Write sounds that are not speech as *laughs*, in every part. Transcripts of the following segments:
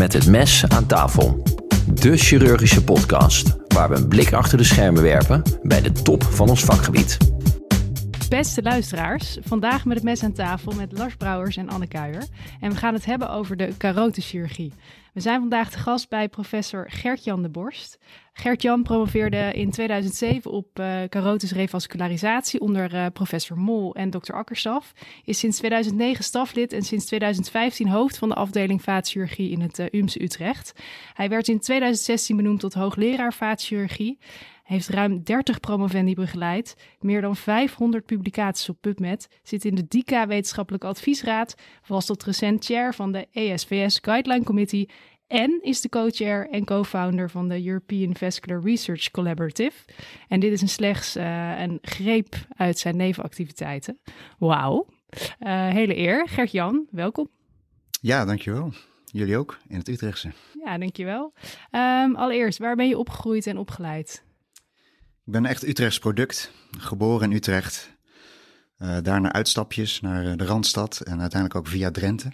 Met het mes aan tafel. De chirurgische podcast waar we een blik achter de schermen werpen bij de top van ons vakgebied. Beste luisteraars, vandaag met het mes aan tafel met Lars Brouwers en Anne Kuijer. En we gaan het hebben over de carotenchirurgie. We zijn vandaag te gast bij professor Gert-Jan de Borst. Gert-Jan promoveerde in 2007 op uh, revascularisatie onder uh, professor Mol en dokter Akkerstaf. Is sinds 2009 staflid en sinds 2015 hoofd van de afdeling vaatchirurgie in het uh, UMC Utrecht. Hij werd in 2016 benoemd tot hoogleraar vaatchirurgie heeft ruim 30 promovendi begeleid, meer dan 500 publicaties op PubMed, zit in de DICA Wetenschappelijke Adviesraad, was tot recent chair van de ESVS Guideline Committee en is de co-chair en co-founder van de European Vascular Research Collaborative. En dit is een slechts uh, een greep uit zijn nevenactiviteiten. Wauw. Uh, hele eer. Gert-Jan, welkom. Ja, dankjewel. Jullie ook, in het Utrechtse. Ja, dankjewel. Um, allereerst, waar ben je opgegroeid en opgeleid? Ik ben echt Utrechts product, geboren in Utrecht. Uh, daarna uitstapjes naar de Randstad en uiteindelijk ook via Drenthe.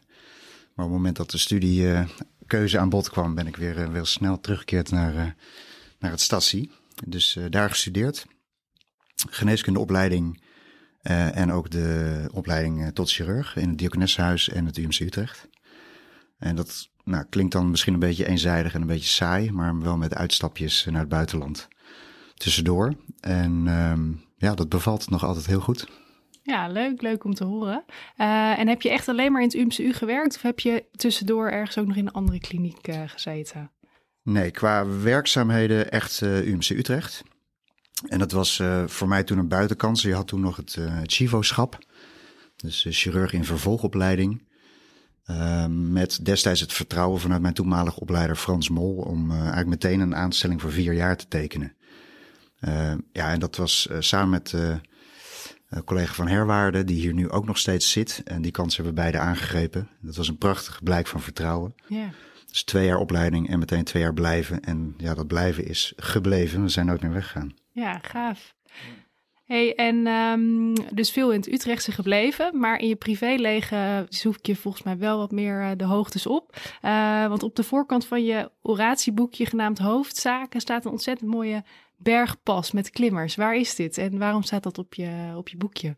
Maar op het moment dat de studiekeuze aan bod kwam, ben ik weer, uh, weer snel teruggekeerd naar, uh, naar het statie. Dus daar gestudeerd. Geneeskundeopleiding en ook de opleiding tot chirurg in het Diakonessenhuis en het UMC Utrecht. En dat nou, klinkt dan misschien een beetje eenzijdig en een beetje saai, maar wel met uitstapjes naar het buitenland tussendoor. En um, ja, dat bevalt nog altijd heel goed. Ja, leuk, leuk om te horen. Uh, en heb je echt alleen maar in het UMCU gewerkt of heb je tussendoor ergens ook nog in een andere kliniek uh, gezeten? Nee, qua werkzaamheden echt uh, UMC Utrecht. En dat was voor mij toen een buitenkans. Je had toen nog het CHIVO-schap, dus chirurg in vervolgopleiding. Ehm, met destijds het vertrouwen vanuit mijn toenmalige opleider Frans Mol om eigenlijk meteen een aanstelling voor vier jaar te tekenen. Uh, ja, en dat was uh, samen met uh, collega van Herwaarde, die hier nu ook nog steeds zit. En die kans hebben we beide aangegrepen. Dat was een prachtig blijk van vertrouwen. Yeah. Dus twee jaar opleiding en meteen twee jaar blijven. En ja, dat blijven is gebleven. We zijn ook meer weggegaan. Ja, gaaf. Hey, en um, dus veel in het Utrechtse gebleven, maar in je privéleven zoek je volgens mij wel wat meer uh, de hoogtes op. Uh, want op de voorkant van je oratieboekje genaamd Hoofdzaken staat een ontzettend mooie bergpas met klimmers. Waar is dit en waarom staat dat op je, op je boekje?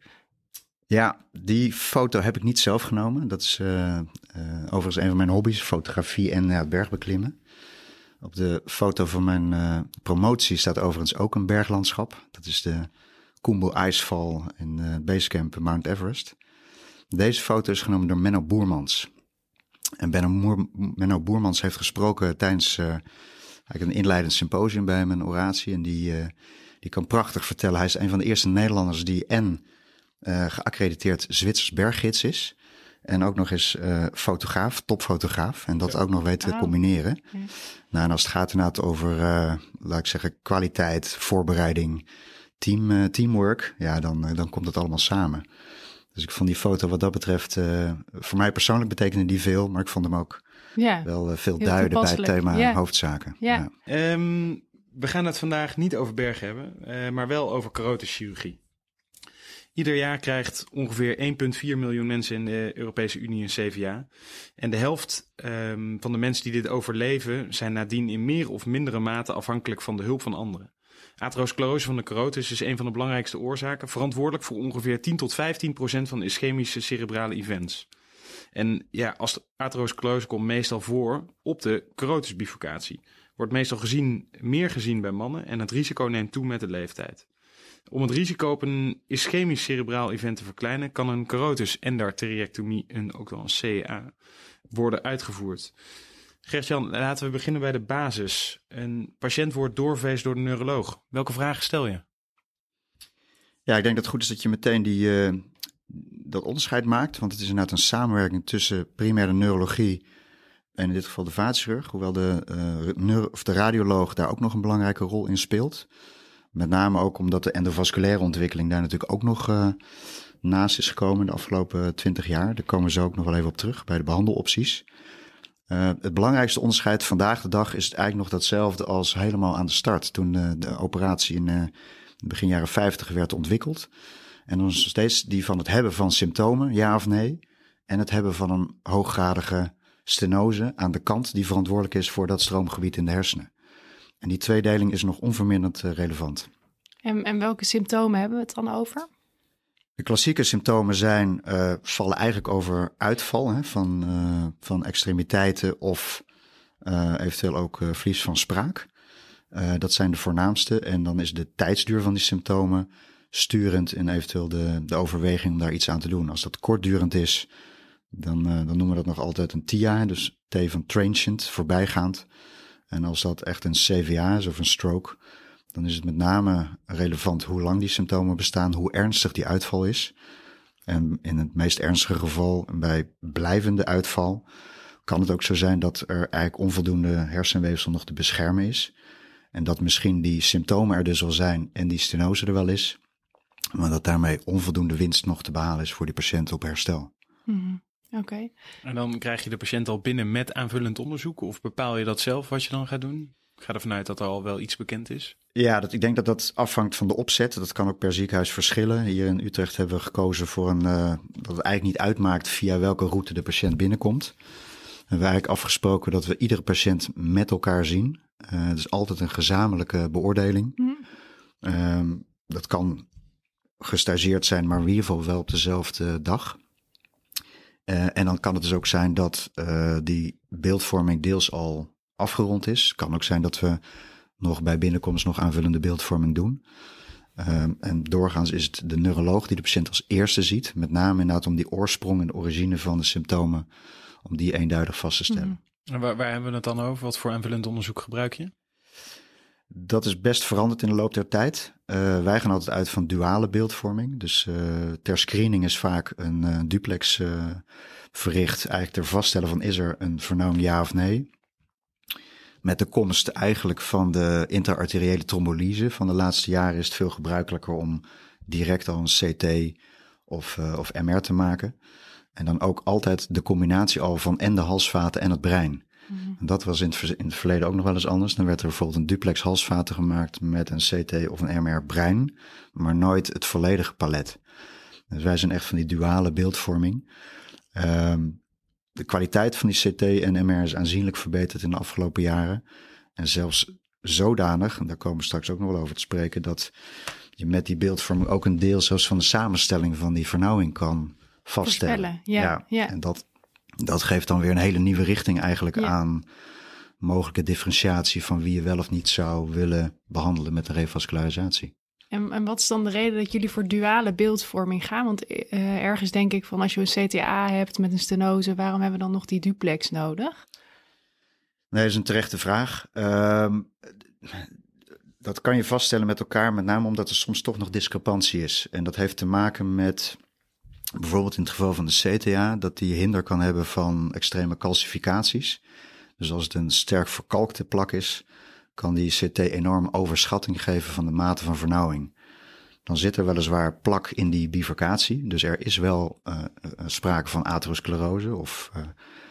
Ja, die foto heb ik niet zelf genomen. Dat is uh, uh, overigens een van mijn hobby's, fotografie en uh, bergbeklimmen. Op de foto van mijn uh, promotie staat overigens ook een berglandschap. Dat is de Kumbu IJsval in Basecamp Mount Everest. Deze foto is genomen door Menno Boermans. En Benno Menno Boermans heeft gesproken tijdens eigenlijk een inleidend symposium bij hem, een oratie. En die, uh, die kan prachtig vertellen. Hij is een van de eerste Nederlanders die en uh, geaccrediteerd Zwitsers berggids is. En ook nog eens uh, fotograaf, topfotograaf. En dat ook nog weet te combineren. Ja. Nou, en als het gaat inderdaad over, laat ik zeggen, kwaliteit, voorbereiding, team, teamwork. Ja, dan, dan komt het allemaal samen. Dus ik vond die foto wat dat betreft, voor mij persoonlijk betekende die veel. Maar ik vond hem ook ja. wel uh, veel duiden bij het thema ja. hoofdzaken. Ja. ja. Um, we gaan het vandaag niet over bergen hebben, uh, maar wel over carotenchirurgie. Ieder jaar krijgt ongeveer 1,4 miljoen mensen in de Europese Unie een CVA. En de helft um, van de mensen die dit overleven zijn nadien in meer of mindere mate afhankelijk van de hulp van anderen. Atherosclerose van de carotis is een van de belangrijkste oorzaken, verantwoordelijk voor ongeveer 10 tot 15 procent van de ischemische cerebrale events. En ja, als atherosclerose komt meestal voor op de carotisbifurcatie. Wordt meestal gezien, meer gezien bij mannen en het risico neemt toe met de leeftijd. Om het risico op een ischemisch cerebraal event te verkleinen, kan een carotis endarteriectomie, en ook wel een CA, worden uitgevoerd. Gertjan, laten we beginnen bij de basis. Een patiënt wordt doorverwezen door de neuroloog. Welke vragen stel je? Ja, ik denk dat het goed is dat je meteen die, uh, dat onderscheid maakt. Want het is inderdaad een samenwerking tussen primaire neurologie en in dit geval de vaatchirurg. Hoewel de, uh, of de radioloog daar ook nog een belangrijke rol in speelt. Met name ook omdat de endovasculaire ontwikkeling daar natuurlijk ook nog uh, naast is gekomen de afgelopen twintig jaar. Daar komen ze ook nog wel even op terug bij de behandelopties. Uh, het belangrijkste onderscheid vandaag de dag is eigenlijk nog datzelfde als helemaal aan de start. Toen de operatie in begin jaren 50 werd ontwikkeld. En dan steeds die van het hebben van symptomen, ja of nee. En het hebben van een hooggradige stenose aan de kant die verantwoordelijk is voor dat stroomgebied in de hersenen. En die tweedeling is nog onverminderd eh, relevant. En, en welke symptomen hebben we het dan over? De klassieke symptomen zijn, uh, vallen eigenlijk over uitval hè, van, uh, van extremiteiten of uh, eventueel ook verlies van spraak. dat zijn de voornaamste. En dan is de tijdsduur van die symptomen sturend in eventueel de, de overweging om daar iets aan te doen. Als dat kortdurend is, dan, dan noemen we dat nog altijd een TIA, dus T van transient, voorbijgaand. En als dat echt een CVA is of een stroke, dan is het met name relevant hoe lang die symptomen bestaan, hoe ernstig die uitval is. En in het meest ernstige geval, bij blijvende uitval, kan het ook zo zijn dat er eigenlijk onvoldoende hersenweefsel nog te beschermen is. En dat misschien die symptomen er dus al zijn en die stenose er wel is. Maar dat daarmee onvoldoende winst nog te behalen is voor die patiënt op herstel. Mm, Oké. Okay. En dan krijg je de patiënt al binnen met aanvullend onderzoek? Of bepaal je dat zelf wat je dan gaat doen? Ik ga ervan uit dat er al wel iets bekend is. Ja, dat, ik denk dat dat afhangt van de opzet. Dat kan ook per ziekenhuis verschillen. Hier in Utrecht hebben we gekozen voor een. Uh, dat het eigenlijk niet uitmaakt via welke route de patiënt binnenkomt. We hebben eigenlijk afgesproken dat we iedere patiënt met elkaar zien. Uh, het is altijd een gezamenlijke beoordeling. Mm. Uh, dat kan gestageerd zijn, maar in ieder geval wel op dezelfde dag. Uh, en dan kan het dus ook zijn dat die beeldvorming deels al afgerond is. Het kan ook zijn dat we nog bij binnenkomst nog aanvullende beeldvorming doen. Um, en doorgaans is het de neuroloog die de patiënt als eerste ziet. Met name inderdaad om die oorsprong en de origine van de symptomen, om die eenduidig vast te stellen. Mm. En waar, waar, hebben we het dan over? Wat voor aanvullend onderzoek gebruik je? Dat is best veranderd in de loop der tijd. Uh, wij gaan altijd uit van duale beeldvorming. Dus uh, ter screening is vaak een uh, duplex verricht. Eigenlijk ter vaststellen van is er een vernauwing ja of nee met de komst eigenlijk van de interarteriële trombolyse van de laatste jaren is het veel gebruikelijker om direct al een CT of, of MR te maken. En dan ook altijd de combinatie al van en de halsvaten en het brein. Mm. En dat was in het, in het, verleden ook nog wel eens anders. Dan werd er bijvoorbeeld een duplex halsvaten gemaakt met een CT of een MR brein, maar nooit het volledige palet. Dus wij zijn echt van die duale beeldvorming. Um, de kwaliteit van die CT en MR is aanzienlijk verbeterd in de afgelopen jaren. En zelfs zodanig, en daar komen we straks ook nog wel over te spreken, dat je met die beeldvorming ook een deel zelfs van de samenstelling van die vernauwing kan vaststellen. Ja, ja, ja. En dat, dat geeft dan weer een hele nieuwe richting eigenlijk ja. aan mogelijke differentiatie van wie je wel of niet zou willen behandelen met een revascularisatie. En, en wat is dan de reden dat jullie voor duale beeldvorming gaan? Want uh, ergens denk ik van als je een CTA hebt met een stenose, waarom hebben we dan nog die duplex nodig? Nee, dat is een terechte vraag. Uh, dat kan je vaststellen met elkaar, met name omdat er soms toch nog discrepantie is. En dat heeft te maken met bijvoorbeeld in het geval van de CTA, dat die hinder kan hebben van extreme calcificaties. Dus als het een sterk verkalkte plak is, kan die CT enorm overschatting geven van de mate van vernauwing. Dan zit er weliswaar plak in die bifurcatie. Dus er is wel uh, sprake van atherosclerose of uh,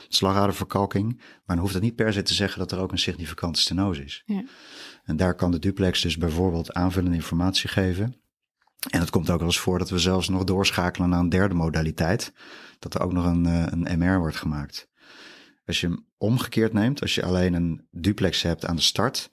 slagaderverkalking. Maar dan hoeft het niet per se te zeggen dat er ook een significante stenose is. Ja. En daar kan de duplex dus bijvoorbeeld aanvullende informatie geven. En het komt ook wel eens voor dat we zelfs nog doorschakelen naar een derde modaliteit. Dat er ook nog een, een MR wordt gemaakt. Als je hem omgekeerd neemt, als je alleen een duplex hebt aan de start,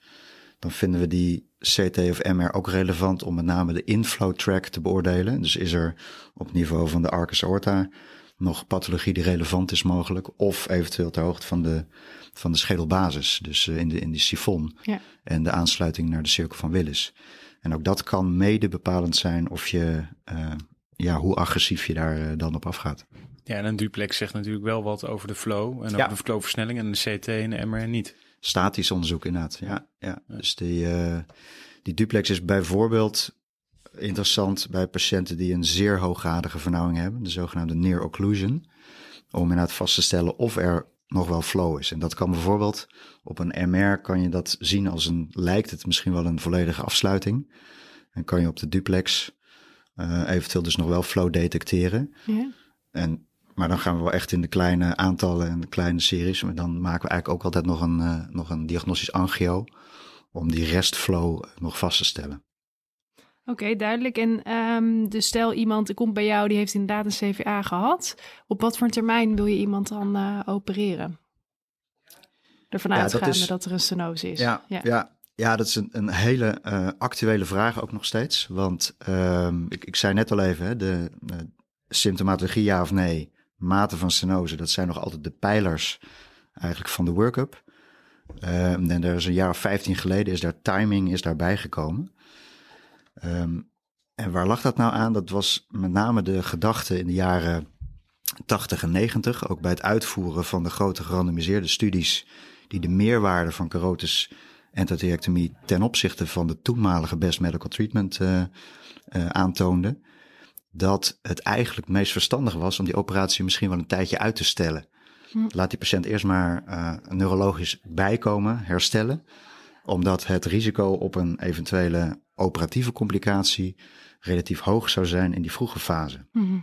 dan vinden we die CT of MR ook relevant om met name de inflow track te beoordelen. Dus is er op niveau van de arcus aorta nog pathologie die relevant is mogelijk, of eventueel ter hoogte van de, van de schedelbasis, dus uh, in, de, in die sifon ja. en de aansluiting naar de cirkel van Willis. En ook dat kan mede bepalend zijn of je, uh, ja, hoe agressief je daar uh, dan op afgaat. Ja, en een duplex zegt natuurlijk wel wat over de flow en over de flowversnelling en de CT en de MR niet. Statisch onderzoek inderdaad, ja. ja. Dus die, uh, die duplex is bijvoorbeeld interessant bij patiënten die een zeer hooggradige vernauwing hebben, de zogenaamde near occlusion, om inderdaad vast te stellen of er nog wel flow is. En dat kan bijvoorbeeld op een MR kan je dat zien als een, lijkt het misschien wel een volledige afsluiting. En kan je op de duplex uh, eventueel dus nog wel flow detecteren. Ja. En maar dan gaan we wel echt in de kleine aantallen en de kleine series. Maar dan maken we eigenlijk ook altijd nog een, uh, nog een diagnostisch angio. Om die restflow nog vast te stellen. Oké, okay, duidelijk. En um, dus stel iemand komt bij jou, die heeft inderdaad een CVA gehad. Op wat voor een termijn wil je iemand dan uh, opereren? Ervan Ja, dat uitgaande is- dat er een stenose is. Ja, ja. ja. dat is een, een hele eh, actuele vraag ook nog steeds. Want ehm, ik, ik zei net al even, hè, de eh, symptomatologie ja of nee, mate van stenose, dat zijn nog altijd de pijlers eigenlijk van de workup. Ehm, en er is een jaar of 15 geleden is daar timing is daarbij gekomen. Ehm, en waar lag dat nou aan? Dat was met name de gedachte in de jaren 80 en 90, ook bij het uitvoeren van de grote gerandomiseerde studies die de meerwaarde van carotis endarterectomie ten opzichte van de toenmalige best medical treatment eh, eh, aantoonde, dat het eigenlijk meest verstandig was om die operatie misschien wel een tijdje uit te stellen. Hm. Laat die patiënt eerst maar eh, neurologisch bijkomen, herstellen, omdat het risico op een eventuele operatieve complicatie relatief hoog zou zijn in die vroege fase. Mhm.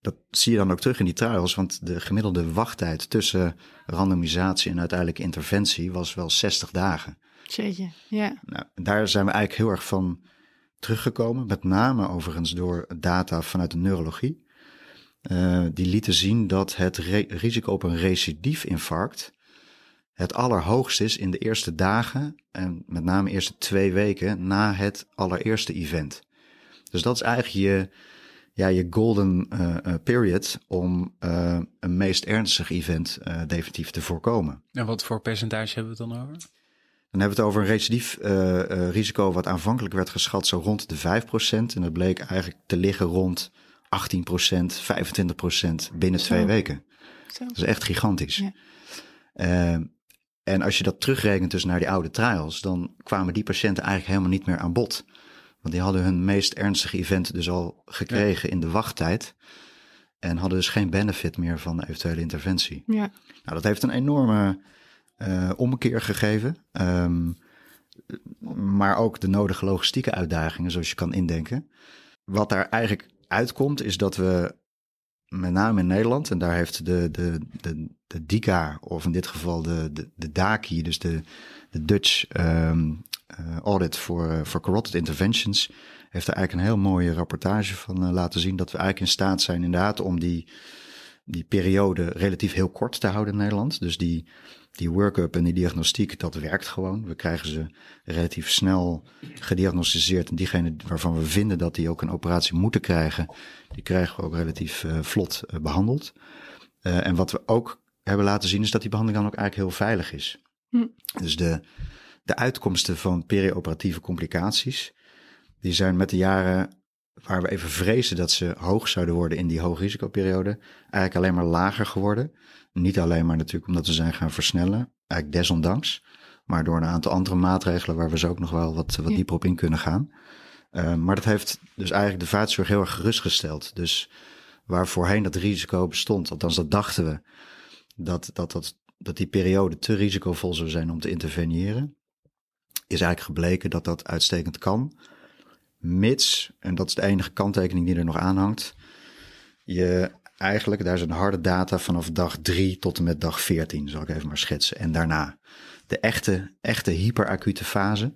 Dat zie je dan ook terug in die trials, want de gemiddelde wachttijd tussen randomisatie en uiteindelijke interventie was wel 60 dagen. Jeetje, ja. Nou, daar zijn we eigenlijk heel erg van teruggekomen, met name overigens door data vanuit de neurologie. Eh, die lieten zien dat het risico op een recidief-infarct het allerhoogst is in de eerste dagen en met name de eerste twee weken na het allereerste event. Dus dat is eigenlijk je, ja, je golden eh, eh, period om eh, een meest ernstig event eh, definitief te voorkomen. En wat voor percentage hebben we het dan over? Dan hebben we het over een recidief eh, eh, risico wat aanvankelijk werd geschat zo rond de 5%. En dat bleek eigenlijk te liggen rond 18%, 25% binnen Zo. twee weken. Zo. Dat is echt gigantisch. Ja. En als je dat terugrekent dus naar die oude trials, dan kwamen die patiënten eigenlijk helemaal niet meer aan bod. Want die hadden hun meest ernstige event dus al gekregen in de wachttijd. En hadden dus geen benefit meer van de eventuele interventie. Ja. Nou, dat heeft een enorme eh, omkeer gegeven. Ehm, maar ook de nodige logistieke uitdagingen, zoals je kan indenken. Wat daar eigenlijk uitkomt, is dat we met name in Nederland, en daar heeft de, de, de, de DICA, of in dit geval de, de, de DACI, dus de, de Dutch ehm, eh, Audit for, eh, for Carotid Interventions, heeft daar eigenlijk een heel mooie rapportage van eh, laten zien. Dat we eigenlijk in staat zijn inderdaad om die, die periode relatief heel kort te houden in Nederland. Dus die, die workup en die diagnostiek, dat werkt gewoon. We krijgen ze relatief snel gediagnosticeerd. En diegene waarvan we vinden dat die ook een operatie moeten krijgen, die krijgen we ook relatief eh, vlot eh, behandeld. Eh, en wat we ook hebben laten zien, is dat die behandeling dan ook eigenlijk heel veilig is. Hm. Dus de, de uitkomsten van perioperatieve complicaties, die zijn met de jaren waar we even vrezen dat ze hoog zouden worden in die hoogrisicoperiode, eigenlijk alleen maar lager geworden. Niet alleen maar natuurlijk omdat we zijn gaan versnellen, eigenlijk desondanks, maar door een aantal andere maatregelen waar we zo ook nog wel wat, wat Ja. dieper op in kunnen gaan. Uh, maar dat heeft dus eigenlijk de vaartzorg heel erg gerustgesteld. Dus waar voorheen dat risico bestond, althans dat dachten we, dat, dat, dat, dat die periode te risicovol zou zijn om te interveneren, is eigenlijk gebleken dat dat uitstekend kan. Mits, en dat is de enige kanttekening die er nog aan hangt, je eigenlijk, daar zijn harde data vanaf dag 3 tot en met dag 14, zal ik even maar schetsen. En daarna de echte, echte hyperacute fase.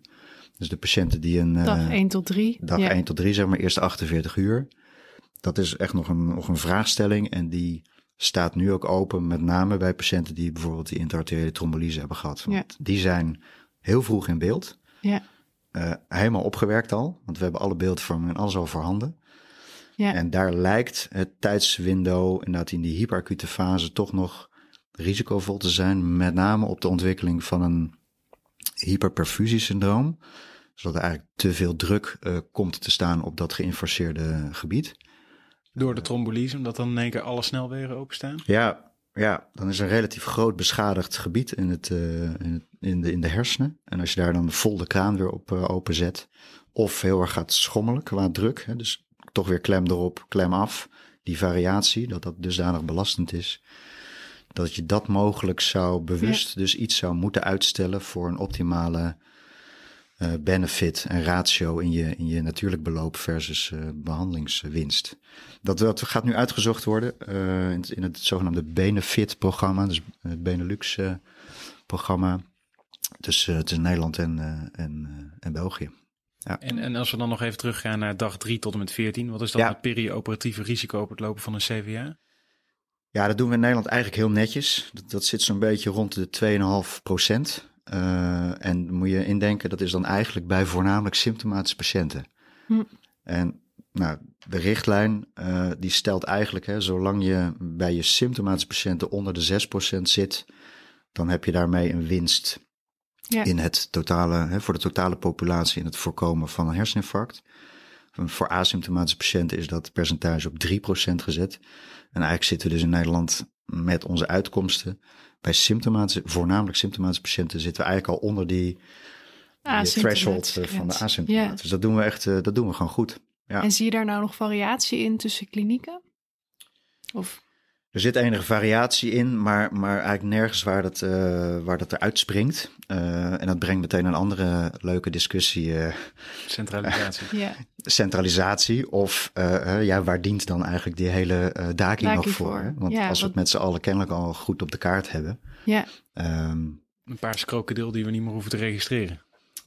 Dus de patiënten die een... Dag uh, 1 tot 3. Dag ja. 1 tot 3, zeg maar, eerste 48 uur. Dat is echt nog een, nog een vraagstelling en die staat nu ook open, met name bij patiënten die bijvoorbeeld die interarteriële trombolyse hebben gehad. Want Ja. die zijn heel vroeg in beeld. Ja. Uh, helemaal opgewerkt al, want we hebben alle beeldvorming en alles al voorhanden. Ja. En daar lijkt het tijdswindow inderdaad in die hyperacute fase toch risicovol te zijn, met name op de ontwikkeling van een hyperperfusiesyndroom, zodat er eigenlijk te veel druk uh, komt te staan op dat geïnfarceerde gebied. Door de trombolyse, omdat dan in één keer alle snelwegen openstaan? Ja, ja, dan is er een relatief groot beschadigd gebied in, het, uh, in, het, in, de, in de hersenen. En als je daar dan vol de kraan weer op uh, openzet, of heel erg gaat schommelen qua druk, hè, dus toch weer klem erop, klem af, die variatie, dat dat dusdanig belastend is, dat je dat mogelijk zou bewust ja. dus iets zou moeten uitstellen voor een optimale uh, benefit en ratio in je, in je natuurlijk beloop versus uh, behandelingswinst. Dat, dat gaat nu uitgezocht worden uh, in, in, het zogenaamde Benefit-programma, dus het Benelux-programma tussen, tussen Nederland en, en, en België. Ja. En, en als we dan nog even teruggaan naar dag 3 tot en met 14, wat is dan Ja. het perioperatieve risico op het lopen van een CVA? Ja, dat doen we in Nederland eigenlijk heel netjes. Dat, dat zit zo'n beetje rond de 2,5 procent. Uh, en moet je indenken, dat is dan eigenlijk bij voornamelijk symptomatische patiënten. Hm. En nou, de richtlijn uh, die stelt eigenlijk, hè, zolang je bij je symptomatische patiënten onder de 6% zit, dan heb je daarmee een winst ja. in het totale, hè, voor de totale populatie in het voorkomen van een herseninfarct. Voor asymptomatische patiënten is dat percentage op 3% gezet. En eigenlijk zitten we dus in Nederland met onze uitkomsten bij symptomatische, voornamelijk symptomatische patiënten, zitten we eigenlijk al onder die, die threshold eh, van de asymptomaten. Dus dat doen we echt, eh, dat doen we gewoon goed. Ja. En zie je daar nou nog variatie in tussen klinieken? Of? Er zit enige variatie in, maar, maar eigenlijk nergens waar dat, uh, waar dat eruit springt. Uh, en dat brengt meteen een andere leuke discussie. Uh, centralisatie. *laughs* ja. Centralisatie of ja, waar dient dan eigenlijk die hele DAKI nog voor? voor. Want als we het met z'n allen kennelijk al goed op de kaart hebben. Ja. Um, een paarse krokodil die we niet meer hoeven te registreren.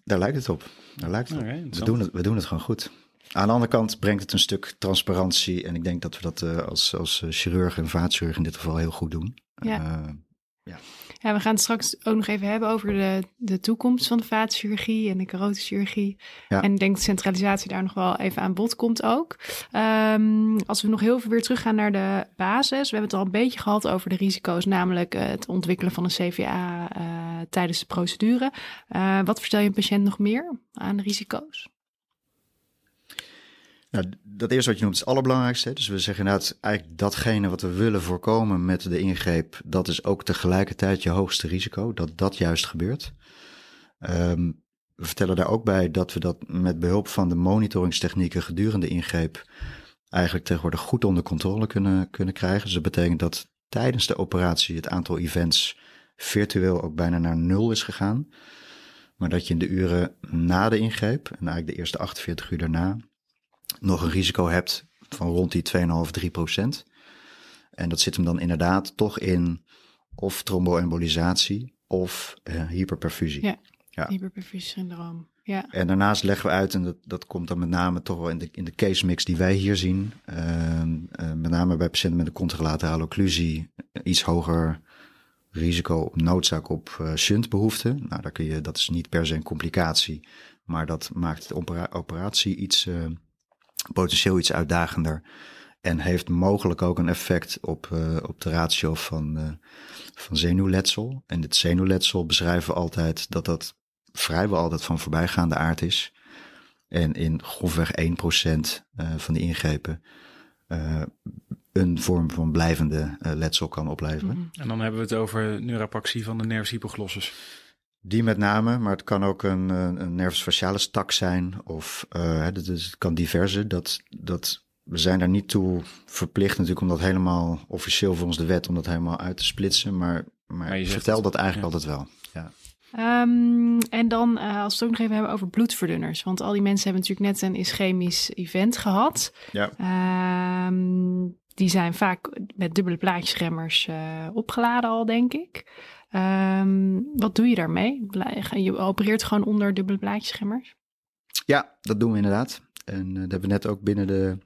Daar lijkt het op. Daar lijkt het okay, op. We doen het, we doen het gewoon goed. Aan de andere kant brengt het een stuk transparantie. En ik denk dat we dat uh, als, als eh, chirurg en vaatchirurg in dit geval heel goed doen. Ja. Uh, ja. ja, we gaan het straks ook nog even hebben over de, de toekomst van de vaatchirurgie en de carotenchirurgie. Ja. En ik denk dat centralisatie daar nog wel even aan bod komt ook. Um, als we nog heel veel weer teruggaan naar de basis. We hebben het al een beetje gehad over de risico's, namelijk het ontwikkelen van een CVA tijdens de procedure. wat vertel je een patiënt nog meer aan de risico's? Nou, dat eerste wat je noemt is het allerbelangrijkste. Dus we zeggen inderdaad, eigenlijk datgene wat we willen voorkomen met de ingreep, dat is ook tegelijkertijd je hoogste risico, dat dat juist gebeurt. Um, we vertellen daar ook bij dat we dat met behulp van de monitoringstechnieken gedurende ingreep eigenlijk tegenwoordig goed onder controle kunnen, kunnen krijgen. Dus dat betekent dat tijdens de operatie het aantal events virtueel ook bijna naar nul is gegaan. Maar dat je in de uren na de ingreep, en eigenlijk de eerste 48 uur daarna, nog een risico hebt van rond die 2,5, 3 procent. En dat zit hem dan inderdaad toch in of tromboembolisatie of uh, hyperperfusie. Ja, ja. hyperperfusiesyndroom. Ja. En daarnaast leggen we uit, en dat, dat komt dan met name toch wel in de, in de case mix die wij hier zien, uh, uh, met name bij patiënten met een contralaterale occlusie, iets hoger risico op noodzaak op uh, shuntbehoefte. Nou, daar kun je, dat is niet per se een complicatie, maar dat maakt de opera operatie iets potentieel iets uitdagender. En heeft mogelijk ook een effect op, uh, op de ratio van, uh, van zenuwletsel. En dit zenuwletsel beschrijven we altijd dat dat vrijwel altijd van voorbijgaande aard is. En in grofweg 1% uh, eh, van de ingrepen een vorm van blijvende letsel kan opleveren. Mhm. En dan hebben we het over neurapaxie van de nervus hypoglossus. Die met name, maar het kan ook een, een nervus facialis stak zijn of uh, het kan diverse. Dat, dat, we zijn daar niet toe verplicht natuurlijk om dat helemaal officieel volgens de wet om dat helemaal uit te splitsen. Maar, maar, je vertel dat eigenlijk altijd wel. Ja. Um, en dan uh, als we het ook nog even hebben over bloedverdunners. Want al die mensen hebben natuurlijk net een ischemisch event gehad. Ja. Um, die zijn vaak met dubbele plaatjesremmers uh, opgeladen al, denk ik. Um, wat doe je daarmee? Je opereert gewoon onder dubbele blaadjesschemmers? Ja, dat doen we inderdaad. En uh, dat hebben we net ook binnen de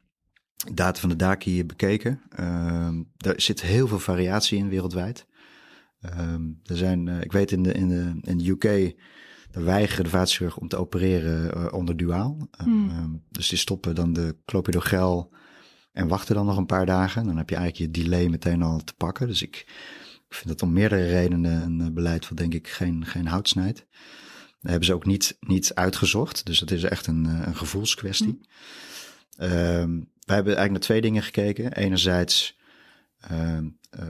data van de DACI bekeken. Uh, er zit heel veel variatie in wereldwijd. Um, er zijn, uh, ik weet in de, in de, in de UK, daar weigeren de vaatchirurg om te opereren uh, onder duaal. Hmm. Um, dus die stoppen dan de clopidogrel en wachten dan nog een paar dagen. Dan heb je eigenlijk je delay meteen al te pakken. Dus ik ik vind dat om meerdere redenen een eh, beleid wat denk ik geen, geen hout snijdt. Dat hebben ze ook niet, niet uitgezocht. Dus dat is echt een, eh, een gevoelskwestie. Mm. Uh, wij hebben eigenlijk naar twee dingen gekeken. Enerzijds uh,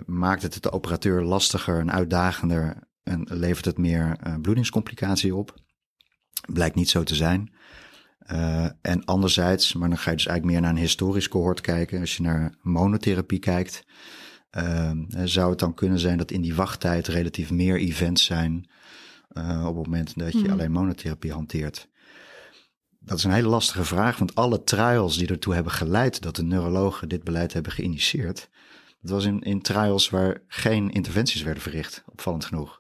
maakt het de operateur lastiger en uitdagender en levert het meer uh, bloedingscomplicatie op. Blijkt niet zo te zijn. Uh, en anderzijds, maar dan ga je dus eigenlijk meer naar een historisch cohort kijken. Als je naar monotherapie kijkt, zou het dan kunnen zijn dat in die wachttijd relatief meer events zijn uh, op het moment dat je mhm. alleen monotherapie hanteert? Dat is een hele lastige vraag, want alle trials die ertoe hebben geleid dat de neurologen dit beleid hebben geïnitieerd, dat was in, in trials waar geen interventies werden verricht, opvallend genoeg.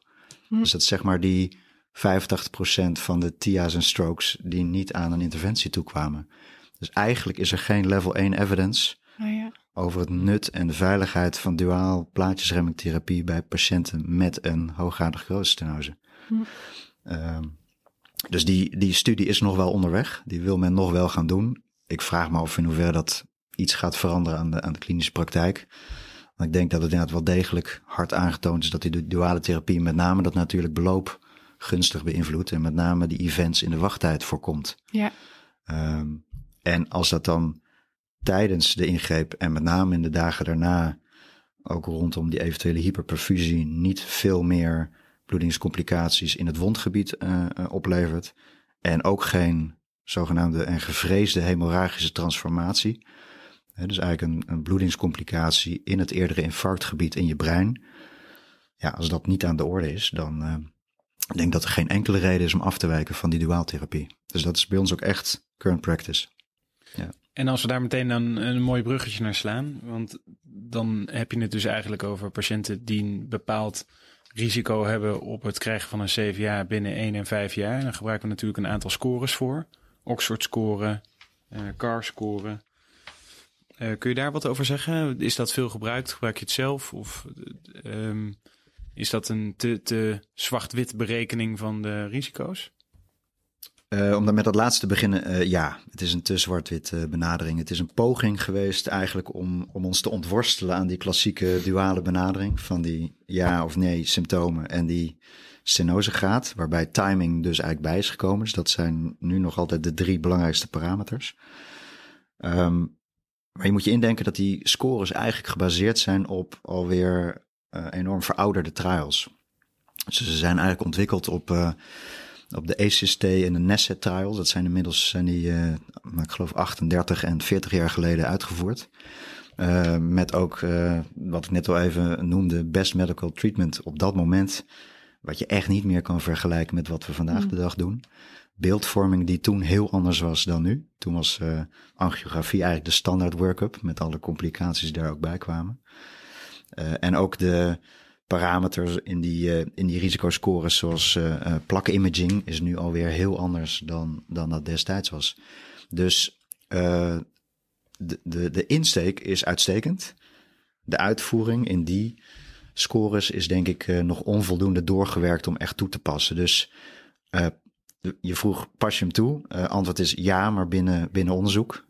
Mhm. Dus dat zeg maar die 85% van de TIA's en strokes die niet aan een interventie toekwamen. Dus eigenlijk is er geen level 1 evidence oh ja over het nut en de veiligheid van duaal plaatjesremmingtherapie bij patiënten met een hooggradige grootenstenose. Hm. Ehm, dus die, die studie is nog wel onderweg. Die wil men nog wel gaan doen. Ik vraag me af in hoeverre dat iets gaat veranderen aan de, aan de klinische praktijk. Want ik denk dat het inderdaad wel degelijk hard aangetoond is dat die duale therapie met name dat natuurlijk beloop gunstig beïnvloedt. En met name die events in de wachttijd voorkomt. Ja. Ehm, en als dat dan tijdens de ingreep en met name in de dagen daarna, ook rondom die eventuele hyperperfusie, niet veel meer bloedingscomplicaties in het wondgebied uh, oplevert. En ook geen zogenaamde en gevreesde hemorragische transformatie. dus eigenlijk een, een bloedingscomplicatie in het eerdere infarctgebied in je brein. Ja, als dat niet aan de orde is, dan uh, ik denk dat er geen enkele reden is om af te wijken van die duaaltherapie. Dus dat is bij ons ook echt current practice. Ja. En als we daar meteen dan een mooi bruggetje naar slaan, want dan heb je het dus eigenlijk over patiënten die een bepaald risico hebben op het krijgen van een CVA binnen 1 en 5 jaar. En dan gebruiken we natuurlijk een aantal scores voor. Oxford score, uh, CAR score. Uh, kun je daar wat over zeggen? Is dat veel gebruikt? Gebruik je het zelf? Of um, is dat een te, te zwart-wit berekening van de risico's? Uh, om dan met dat laatste te beginnen, uh, ja, het is een te zwart-wit uh, benadering. Het is een poging geweest eigenlijk om, om ons te ontworstelen aan die klassieke duale benadering van die ja of nee symptomen en die stenosegraad, waarbij timing dus eigenlijk bij is gekomen. Dus dat zijn nu nog altijd de drie belangrijkste parameters. Um, maar je moet je indenken dat die scores eigenlijk gebaseerd zijn op alweer enorm verouderde trials. Dus ze zijn eigenlijk ontwikkeld op op de ACST en de NESET trials. Dat zijn inmiddels, zijn die, uh, ik geloof 38 en 40 jaar geleden uitgevoerd. Uh, met ook, uh, wat ik net al even noemde, best medical treatment op dat moment. Wat je echt niet meer kan vergelijken met wat we vandaag de dag doen. Beeldvorming die toen heel anders was dan nu. Toen was angiografie eigenlijk de standaard workup met alle complicaties die daar ook bij kwamen. en ook de, parameters in die, uh, in die risicoscores, zoals uh, uh, plakimaging, is nu alweer heel anders dan, dan dat destijds was. Dus de, de, de insteek is uitstekend. De uitvoering in die scores is denk ik nog onvoldoende doorgewerkt om echt toe te passen. Dus je vroeg, pas je hem toe? antwoord is ja, maar binnen, binnen onderzoek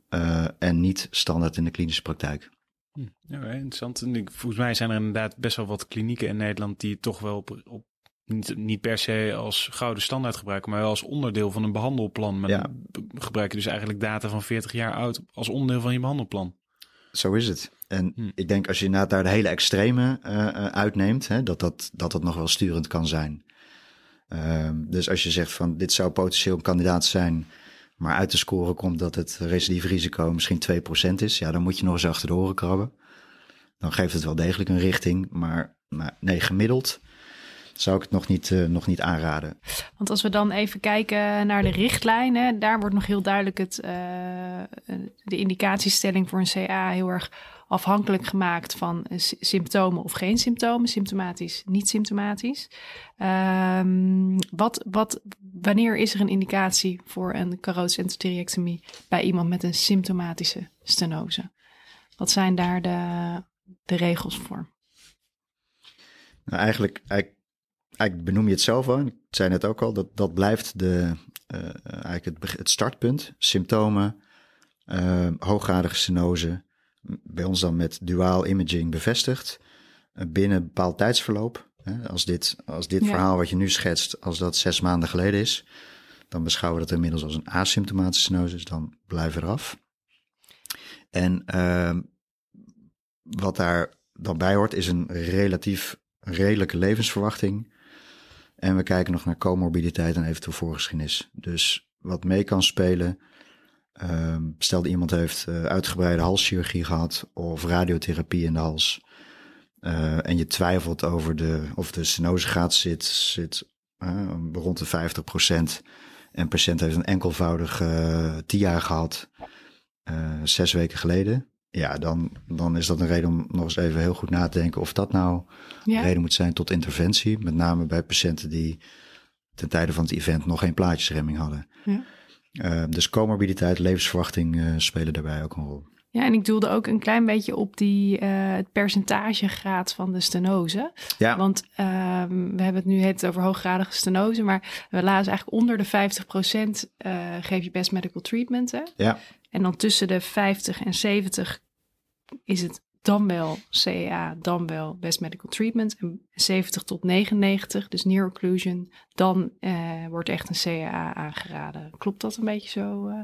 en niet standaard in de klinische praktijk. Hm, ja, interessant. En volgens mij zijn er inderdaad best wel wat klinieken in Nederland die toch wel op, op niet, niet per se als gouden standaard gebruiken, maar wel als onderdeel van een behandelplan. Maar ja. gebruik je dus eigenlijk data van 40 jaar oud als onderdeel van je behandelplan. Zo is het. En hm. ik denk als je inderdaad daar de hele extreme uh, uitneemt, hè, dat, dat, dat dat nog wel sturend kan zijn. Uh, dus als je zegt van dit zou potentieel een kandidaat zijn maar uit de score komt dat het recidiefrisico misschien 2% is, ja, dan moet je nog eens achter de oren krabben. Dan geeft het wel degelijk een richting, maar, maar nee, gemiddeld zou ik het nog niet, uh, nog niet aanraden. Want als we dan even kijken naar de richtlijnen, daar wordt nog heel duidelijk het, uh, de indicatiestelling voor een CA heel erg afhankelijk gemaakt van symptomen of geen symptomen, symptomatisch, niet symptomatisch. Um, wat, wat, wanneer is er een indicatie voor een carotid bij iemand met een symptomatische stenose? Wat zijn daar de, de regels voor? Nou, eigenlijk, eigenlijk, benoem je het zelf al. Ik zei net ook al, dat, dat blijft de, uh, eigenlijk het, het startpunt. Symptomen, uh, hooggradige stenose, bij ons dan met duaal imaging bevestigd. Uh, binnen een bepaald tijdsverloop. Als dit, als dit verhaal wat je nu schetst, als dat zes maanden geleden is, dan beschouwen we dat inmiddels als een asymptomatische stenosis, dan blijven we eraf. En uh, wat daar dan bij hoort, is een relatief redelijke levensverwachting. En we kijken nog naar comorbiditeit en eventueel voorgeschiedenis. Dus wat mee kan spelen, uh, stel dat iemand heeft uh, uitgebreide halschirurgie gehad of radiotherapie in de hals uh, en je twijfelt over de, of de stenosegraad zit, zit uh, rond de 50 procent. En patiënt heeft een enkelvoudige uh, TIA gehad, zes weken geleden. Ja, dan, dan is dat een reden om nog eens even heel goed na te denken of dat nou ja. een reden moet zijn tot interventie. Met name bij patiënten die ten tijde van het event nog geen plaatjesremming hadden. Ja. Dus comorbiditeit, levensverwachting spelen daarbij ook een rol. Ja, en ik doelde ook een klein beetje op die, uh, het percentagegraad van de stenose. Ja. Want ehm, we hebben het nu het over hooggradige stenose, maar we lazen eigenlijk onder de 50% uh, geef je best medical treatment. Hè? Ja. En dan tussen de 50 en 70 is het dan wel CA, dan wel best medical treatment. En 70 tot 99, dus near occlusion, dan uh, wordt echt een CA aangeraden. Klopt dat een beetje zo? Uh?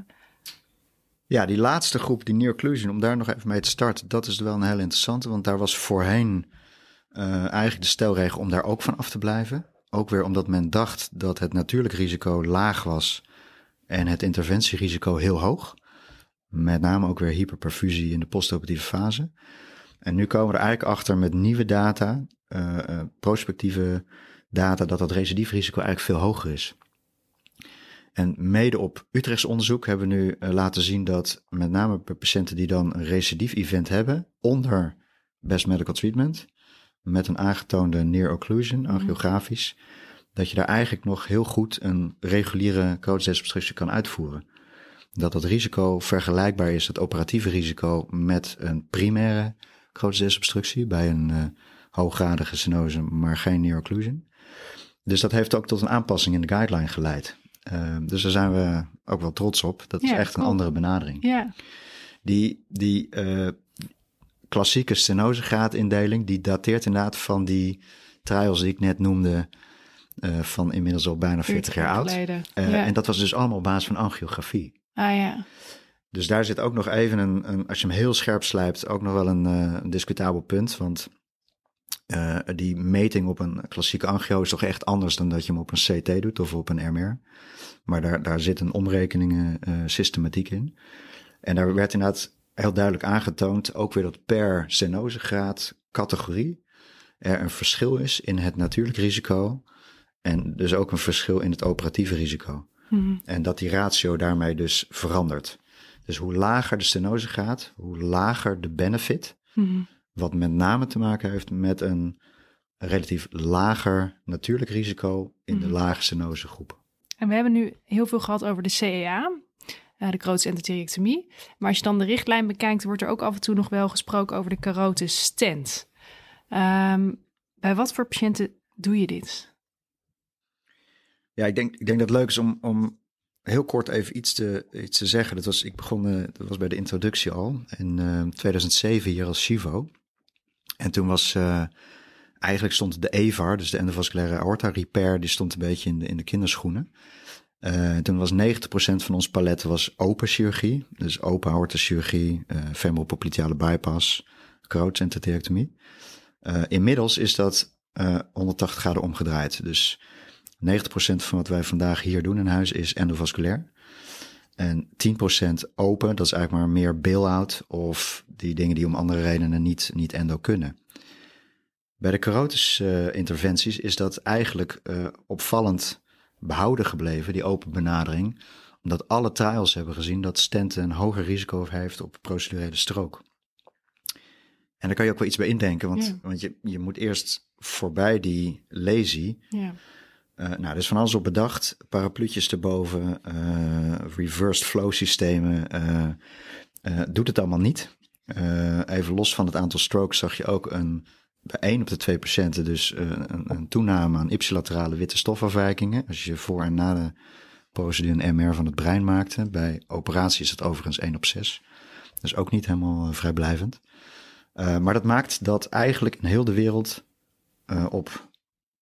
Ja, die laatste groep, die near occlusion, om daar nog even mee te starten, dat is wel een heel interessante, want daar was voorheen uh, eigenlijk de stelregel om daar ook van af te blijven. Ook weer omdat men dacht dat het natuurlijk risico laag was en het interventierisico heel hoog. Met name ook weer hyperperfusie in de postoperatieve fase. En nu komen we er eigenlijk achter met nieuwe data, uh, prospectieve data, dat dat recidiefrisico eigenlijk veel hoger is. En mede op Utrechts onderzoek hebben we nu uh, laten zien dat met name bij patiënten die dan een recidief event hebben onder best medical treatment, met een aangetoonde near occlusion, angiografisch, dat je daar eigenlijk nog heel goed een reguliere coachdesobstructie kan uitvoeren. Dat dat risico vergelijkbaar is, het operatieve risico, met een primaire coachdesobstructie bij een uh, hooggradige stenose, maar geen near occlusion. Dus dat heeft ook tot een aanpassing in de guideline geleid. Uh, dus daar zijn we ook wel trots op. Dat is echt cool. een andere benadering. Ja, Die, die uh, klassieke stenosegraadindeling, die dateert inderdaad van die trials die ik net noemde, uh, van inmiddels al bijna 40 jaar oud. ja. En dat was dus allemaal op basis van angiografie. Ah ja, Dus daar zit ook nog even een, een als je hem heel scherp slijpt, ook nog wel een, uh, een discutabel punt. Want uh, die meting op een klassieke angio is toch echt anders dan dat je hem op een CT doet of op een MR. Maar daar, daar zit een omrekeningen uh, systematiek in. En daar werd inderdaad heel duidelijk aangetoond, ook weer dat per stenosegraad categorie er een verschil is in het natuurlijk risico. En dus ook een verschil in het operatieve risico. Mhm. En dat die ratio daarmee dus verandert. Dus hoe lager de stenose gaat, hoe lager de benefit. Mhm. Wat met name te maken heeft met een relatief lager natuurlijk risico in de Mhm. lage stenosegroep. En we hebben nu heel veel gehad over de CEA, eh, de grootste endotheliectomie. Maar als je dan de richtlijn bekijkt, wordt er ook af en toe nog wel gesproken over de carote stent. Ehm, bij wat voor patiënten doe je dit? Ja, ik denk, ik denk dat het leuk is om, om heel kort even iets te, iets te zeggen. Dat was, ik begon, uh, dat was bij de introductie al in uh, 2007 hier als Chivo. En toen was uh, eigenlijk stond de EVAR, dus de endovasculaire aorta repair, die stond een beetje in de, in de kinderschoenen. Toen was 90% van ons palet was open chirurgie, dus open aortachirurgie, uh, femoral bypass, endotheliectomie. Uh, inmiddels is dat uh, 180 graden omgedraaid. Dus 90% van wat wij vandaag hier doen in huis is endovasculair. En 10% open, dat is eigenlijk maar meer bail-out of die dingen die om andere redenen niet, niet endo kunnen. Bij de carotis uh, interventies is dat eigenlijk uh, opvallend behouden gebleven, die open benadering. Omdat alle trials hebben gezien dat stenten een hoger risico heeft op procedurele strook. En daar kan je ook wel iets bij indenken, want, Ja. want je, je moet eerst voorbij die lazy. Ja. Uh, nou, er is van alles op bedacht. Parapluutjes erboven, uh, reversed flow systemen. Uh, doet het allemaal niet. even los van het aantal strokes zag je ook een, bij 1 op de twee patiënten dus een, een, toename aan ipsilaterale witte stofafwijkingen. Als je voor en na de procedure een MR van het brein maakte. Bij operatie is het overigens 1 op 6. Dus ook niet helemaal vrijblijvend. maar dat maakt dat eigenlijk in heel de wereld op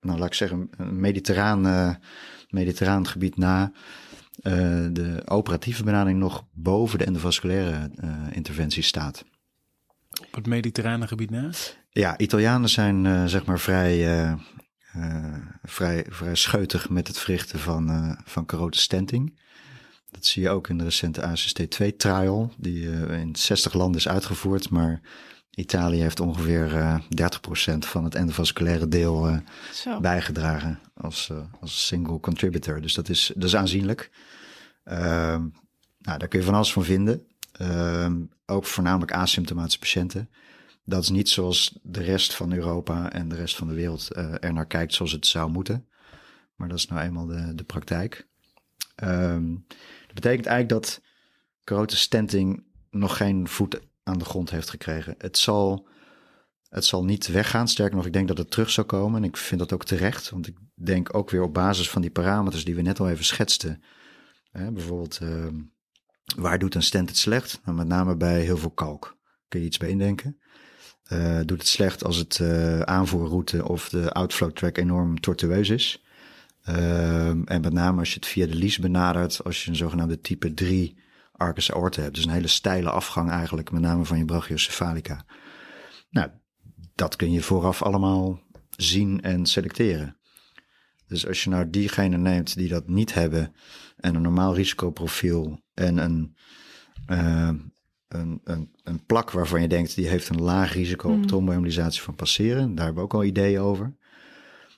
nou laat ik zeggen, een mediterraan, uh, mediterraan gebied na uh, de operatieve benadering nog boven de endovasculaire uh, interventie staat. Op het mediterrane gebied na? Ja, Italianen zijn zeg maar vrij, vrij, vrij scheutig met het verrichten van, van carote stenting. Dat zie je ook in de recente ASST2-trial, die in 60 landen is uitgevoerd, maar Italië heeft ongeveer uh, 30% van het endovasculaire deel uh, bijgedragen als, uh, als single contributor. Dus dat is, dat is aanzienlijk. nou, daar kun je van alles van vinden. ook voornamelijk asymptomatische patiënten. Dat is niet zoals de rest van Europa en de rest van de wereld er naar kijkt zoals het zou moeten. Maar dat is nou eenmaal de, de praktijk. Um, dat betekent eigenlijk dat carote stenting nog geen voet aan de grond heeft gekregen. Het zal, het zal niet weggaan. Sterker nog, ik denk dat het terug zal komen. En ik vind dat ook terecht. Want ik denk ook weer op basis van die parameters die we net al even schetsten. Hè, bijvoorbeeld, uh, waar doet een stent het slecht? Nou, met name bij heel veel kalk. Kun je iets bij indenken? Uh, doet het slecht als het uh, aanvoerroute of de outflow track enorm tortueus is. Uh, en met name als je het via de lies benadert, als je een zogenaamde type 3 arcus aorta hebt. Dus een hele steile afgang eigenlijk, met name van je brachiocephalica. Nou, dat kun je vooraf allemaal zien en selecteren. Dus als je nou diegene neemt die dat niet hebben en een normaal risicoprofiel en een, uh, een, een, een, plak waarvan je denkt die heeft een laag risico op tromboembolisatie van passeren, daar hebben we ook al ideeën over.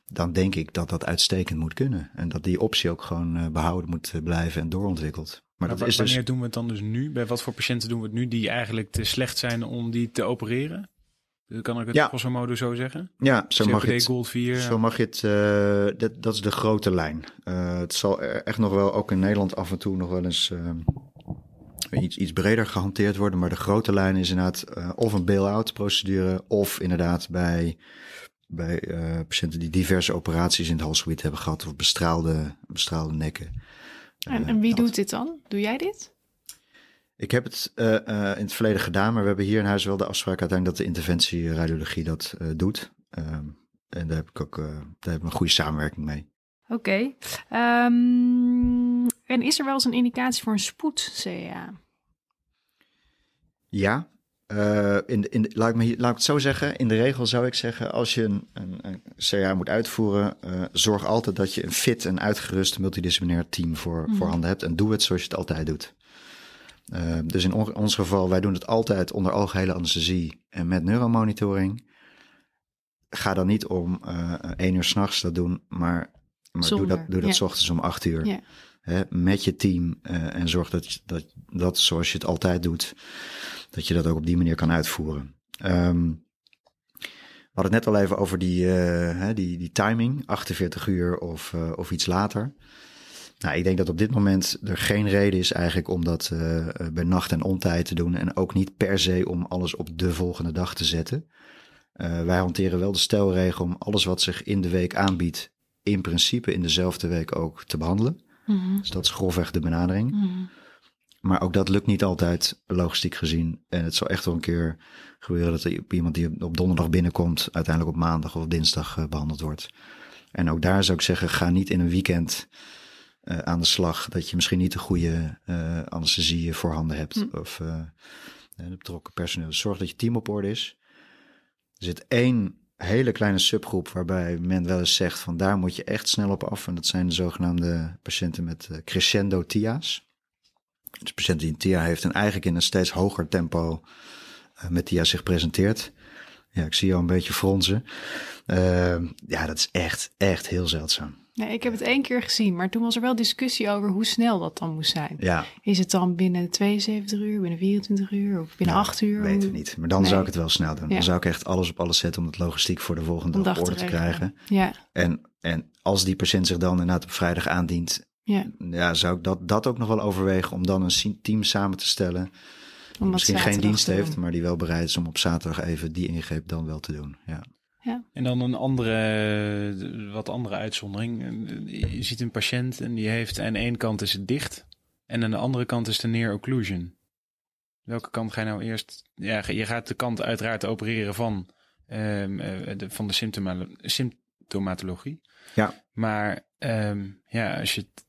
Dan denk ik dat dat uitstekend moet kunnen. En dat die optie ook gewoon uh, behouden moet blijven en doorontwikkeld. Maar, maar dat is wanneer dus... doen we het dan dus nu? Bij wat voor patiënten doen we het nu die eigenlijk te slecht zijn om die te opereren? Kan ik het ja. grosso modo zo zeggen? Ja, zo mag je het. Gold 4, zo mag je het. Uh, dat, dat is de grote lijn. Uh, het zal echt nog wel, ook in Nederland af en toe nog wel eens uh, iets, iets breder gehanteerd worden. Maar de grote lijn is inderdaad of een bail-out procedure of inderdaad bij, bij patiënten die diverse operaties in het halsgebied hebben gehad of bestraalde, bestraalde nekken. En, en wie doet dit dan? Doe jij dit? Ik heb het uh, uh, in het verleden gedaan, maar we hebben hier in huis wel de afspraak uiteindelijk dat de interventieradiologie dat uh, doet. en daar heb ik ook daar heb ik een goede samenwerking mee. Oké. Okay. Um, en is er wel eens een indicatie voor een spoed-CA? Ja. In, in, laat, ik me, laat ik het zo zeggen. In de regel zou ik zeggen, als je een, een, een CA moet uitvoeren, zorg altijd dat je een fit en uitgerust multidisciplinair team voor, mm. voorhanden hebt. En doe het zoals je het altijd doet. Uh, dus in on ons geval, wij doen het altijd onder algehele anesthesie en met neuromonitoring. Ga dan niet om één uur s'nachts dat doen, maar, maar doe dat, doe dat ja. ochtends om acht uur. Hè, met je team en zorg dat, dat dat zoals je het altijd doet, dat je dat ook op die manier kan uitvoeren. Um, we hadden het net al even over die, die, die timing, 48 uur of, of iets later. Nou, ik denk dat op dit moment er geen reden is eigenlijk om dat uh, bij nacht en ontijd te doen. En ook niet per se om alles op de volgende dag te zetten. Wij hanteren wel de stelregel om alles wat zich in de week aanbiedt, in principe in dezelfde week ook te behandelen. Mm -hmm. Dus dat is grofweg de benadering. Mm -hmm. Maar ook dat lukt niet altijd logistiek gezien. En het zal echt wel een keer gebeuren dat er iemand die op donderdag binnenkomt, uiteindelijk op maandag of dinsdag uh, behandeld wordt. En ook daar zou ik zeggen, ga niet in een weekend uh, aan de slag. Dat je misschien niet de goede uh, anesthesie voorhanden hebt. Hm. Of uh, de betrokken personeel. Dus zorg dat je team op orde is. Er zit één hele kleine subgroep waarbij men wel eens zegt van daar moet je echt snel op af. En dat zijn de zogenaamde patiënten met crescendo TIA's. Dus patiënten die een TIA heeft en eigenlijk in een steeds hoger tempo met TIA zich presenteert. Ja, ik zie jou een beetje fronsen. ja, dat is echt, echt heel zeldzaam. Nee, ik heb het één keer gezien, maar toen was er wel discussie over hoe snel dat dan moest zijn. Ja. Is het dan binnen 72 uur, binnen 24 uur of binnen nou, 8 uur? Weten we niet. Maar dan nee. zou ik het wel snel doen. Ja. Dan zou ik echt alles op alles zetten om het logistiek voor de volgende dag orde te, te krijgen. Ja. En, en als die patiënt zich dan inderdaad op vrijdag aandient, ja. Ja, zou ik dat, dat ook nog wel overwegen om dan een team samen te stellen. Om misschien geen dienst heeft, maar die wel bereid is om op zaterdag even die ingreep dan wel te doen. Ja. Ja. En dan een andere, wat andere uitzondering. Je ziet een patiënt en die heeft aan de ene kant is het dicht en aan de andere kant is de near occlusion. Welke kant ga je nou eerst? Ja, je gaat de kant uiteraard opereren van, um, de, van de symptoma, symptomatologie. Ja. Maar um, ja, als je het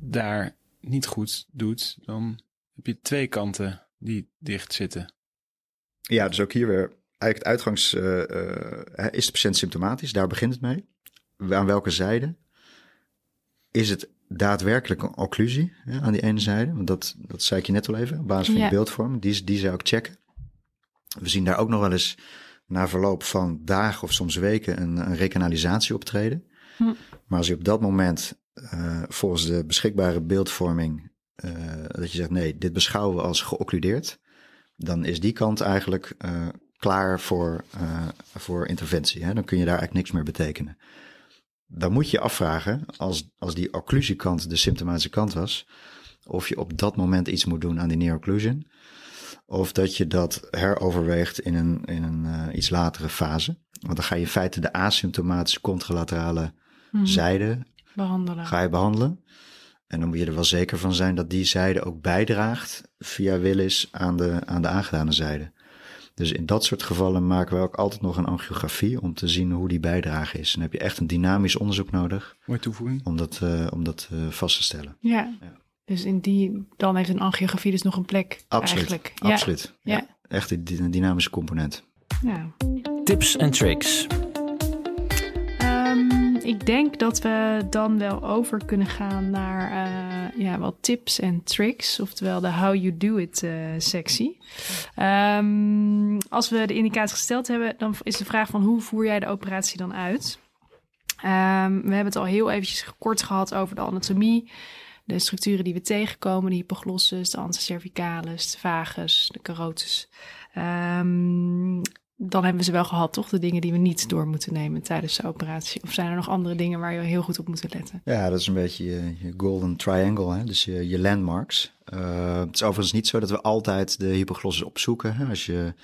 daar niet goed doet, dan heb je twee kanten die dicht zitten. Ja, dus ook hier weer eigenlijk het uitgangs... Uh, uh, is de patiënt symptomatisch? Daar begint het mee. Aan welke zijde? Is het daadwerkelijk een occlusie ja, aan die ene zijde? Want dat, dat zei ik je net al even, op basis van ja. je beeldvorm. Die, die zou ik checken. We zien daar ook nog wel eens na verloop van dagen of soms weken een, een recanalisatie optreden. Hm. Maar als je op dat moment uh, volgens de beschikbare beeldvorming uh, dat je zegt nee, dit beschouwen we als geoccludeerd, dan is die kant eigenlijk uh, klaar voor, voor interventie. Hè? Dan kun je daar eigenlijk niks meer betekenen. Dan moet je je afvragen, als, als die occlusiekant de symptomatische kant was, of je op dat moment iets moet doen aan die near-occlusion. Of dat je dat heroverweegt in een, in een uh, iets latere fase. Want dan ga je in feite de asymptomatische contralaterale Mhm. zijde Behandelen. ga je behandelen. En dan moet je er wel zeker van zijn dat die zijde ook bijdraagt via Willis aan de, aan de aangedane zijde. Dus in dat soort gevallen maken we ook altijd nog een angiografie om te zien hoe die bijdrage is. En dan heb je echt een dynamisch onderzoek nodig Mooie toevoeging. om dat, eh, om dat eh, vast te stellen. Ja. Ja. Dus in die, dan heeft een angiografie dus nog een plek Absoluut. eigenlijk. Absoluut. Ja. Ja. Echt een dy- een dynamische component. Ja. Tips en tricks. Ik denk dat we dan wel over kunnen gaan naar eh, ja, wat tips en tricks, oftewel de how you do it eh, sectie. Ehm, als we de indicatie gesteld hebben, dan is de vraag van hoe voer jij de operatie dan uit? Ehm, we hebben het al heel eventjes kort gehad over de anatomie, de structuren die we tegenkomen, de hypoglossus, de antecervicalis, de vagus, de carotis. Ehm, dan hebben we ze wel gehad, toch? De dingen die we niet door moeten nemen tijdens de operatie. Of zijn er nog andere dingen waar je heel goed op moet letten? Ja, dat is een beetje je, golden triangle, hè? dus je, je landmarks. Uh, het is overigens niet zo dat we altijd de hypoglossus opzoeken. Hè? Als je,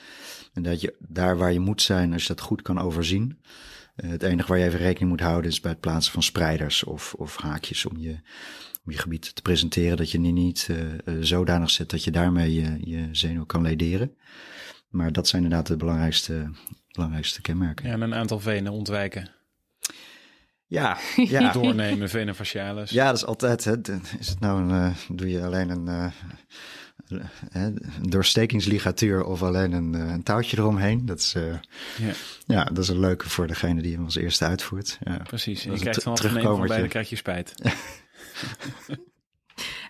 en dat je daar waar je moet zijn, als je dat goed kan overzien. Uh, het enige waar je even rekening moet houden is bij het plaatsen van spreiders of, of haakjes om je, om je gebied te presenteren. Dat je die niet uh, zodanig zet dat je daarmee je, je zenuw kan lederen. Maar dat zijn inderdaad de belangrijkste, belangrijkste kenmerken. Ja, en een aantal venen ontwijken. Ja, *laughs* ja. Doornemen, facialis. Ja, dat is altijd. Hè, is het nou een, uh, doe je alleen een, uh, een doorstekingsligatuur of alleen een, uh, een, touwtje eromheen? Dat is, ja. ja. dat is een leuke voor degene die hem als eerste uitvoert. Ja. Precies, en je krijgt vanaf een van beide krijg je spijt. *laughs*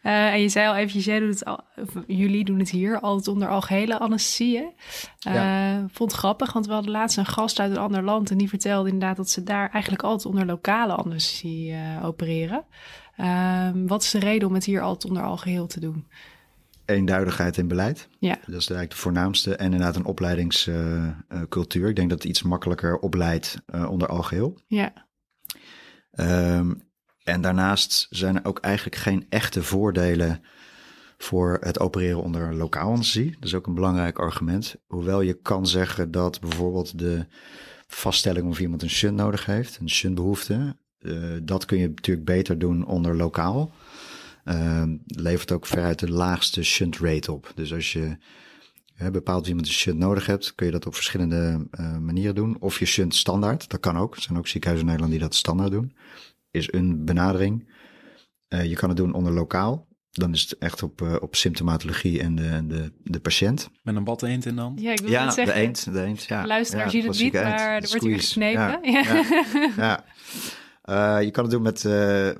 Uh, en je zei al eventjes, jij doet het al, jullie doen het hier altijd onder algehele anesthesie. Uh, ja. Vond het grappig, want we hadden laatst een gast uit een ander land en die vertelde inderdaad dat ze daar eigenlijk altijd onder lokale anesthesie uh, opereren. Ehm, wat is de reden om het hier altijd onder algeheel te doen? Eenduidigheid in beleid. Ja. Dat is eigenlijk de voornaamste. En inderdaad een opleidingscultuur. Ik denk dat het iets makkelijker opleidt onder algeheel. Ja. Um, en daarnaast zijn er ook eigenlijk geen echte voordelen voor het opereren onder lokaal anesthesie. Dat is ook een belangrijk argument. Hoewel je kan zeggen dat bijvoorbeeld de vaststelling of iemand een shunt nodig heeft, een shuntbehoefte, uh, dat kun je natuurlijk beter doen onder lokaal. Uh, levert ook veruit de laagste shunt rate op. Dus als je uh, bepaalt wie iemand een shunt nodig hebt, kun je dat op verschillende uh, manieren doen. Of je shunt standaard, dat kan ook. Er zijn ook ziekenhuizen in Nederland die dat standaard doen is een benadering. Uh, je kan het doen onder lokaal. Dan is het echt op, uh, op symptomatologie en de, de, de patiënt. Met een bad eend en dan? Ja, ik wil ja het zeggen. de eend. De eend ja. Luisteraars ja, het niet, maar er wordt hier gesnepen. Ja, ja, ja. *laughs* Uh, je kan het doen met,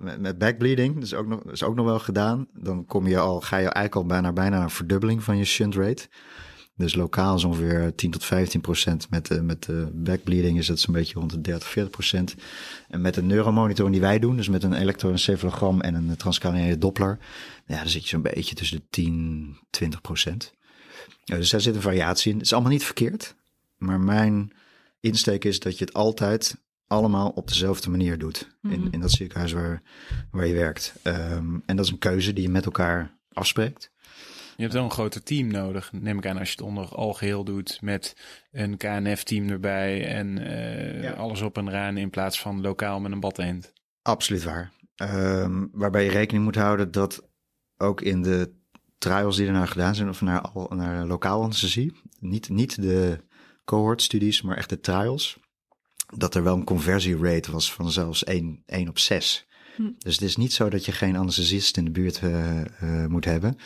met, met backbleeding. Dat is, ook nog, dat is ook nog wel gedaan. Dan kom je al, ga je eigenlijk al bijna, bijna een verdubbeling van je shunt rate. Dus lokaal is ongeveer 10 tot 15 procent. Met, uh, met de backbleeding is dat zo'n beetje rond de 30, 40 procent. En met de neuromonitoring die wij doen, dus met een elektroencefalogram en een transcraniële doppler, ja, dan zit je zo'n beetje tussen de 10, 20 procent. Ja, dus daar zit een variatie in. Het is allemaal niet verkeerd, maar mijn insteek is dat je het altijd allemaal op dezelfde manier doet. Mm -hmm. in, in dat ziekenhuis waar, waar je werkt. Um, en dat is een keuze die je met elkaar afspreekt. Je hebt wel een groter team nodig, neem ik aan, als je het onder algeheel doet met een KNF-team erbij en uh, ja. alles op en raan in plaats van lokaal met een badeend. Absoluut waar. Um, waarbij je rekening moet houden dat ook in de trials die er nou gedaan zijn, of naar, naar lokaal anesthesie, niet, niet de cohort-studies, maar echt de trials, dat er wel een conversierate was van zelfs 1, 1 op 6. Hm. Dus het is niet zo dat je geen anesthesist in de buurt uh, uh, moet hebben.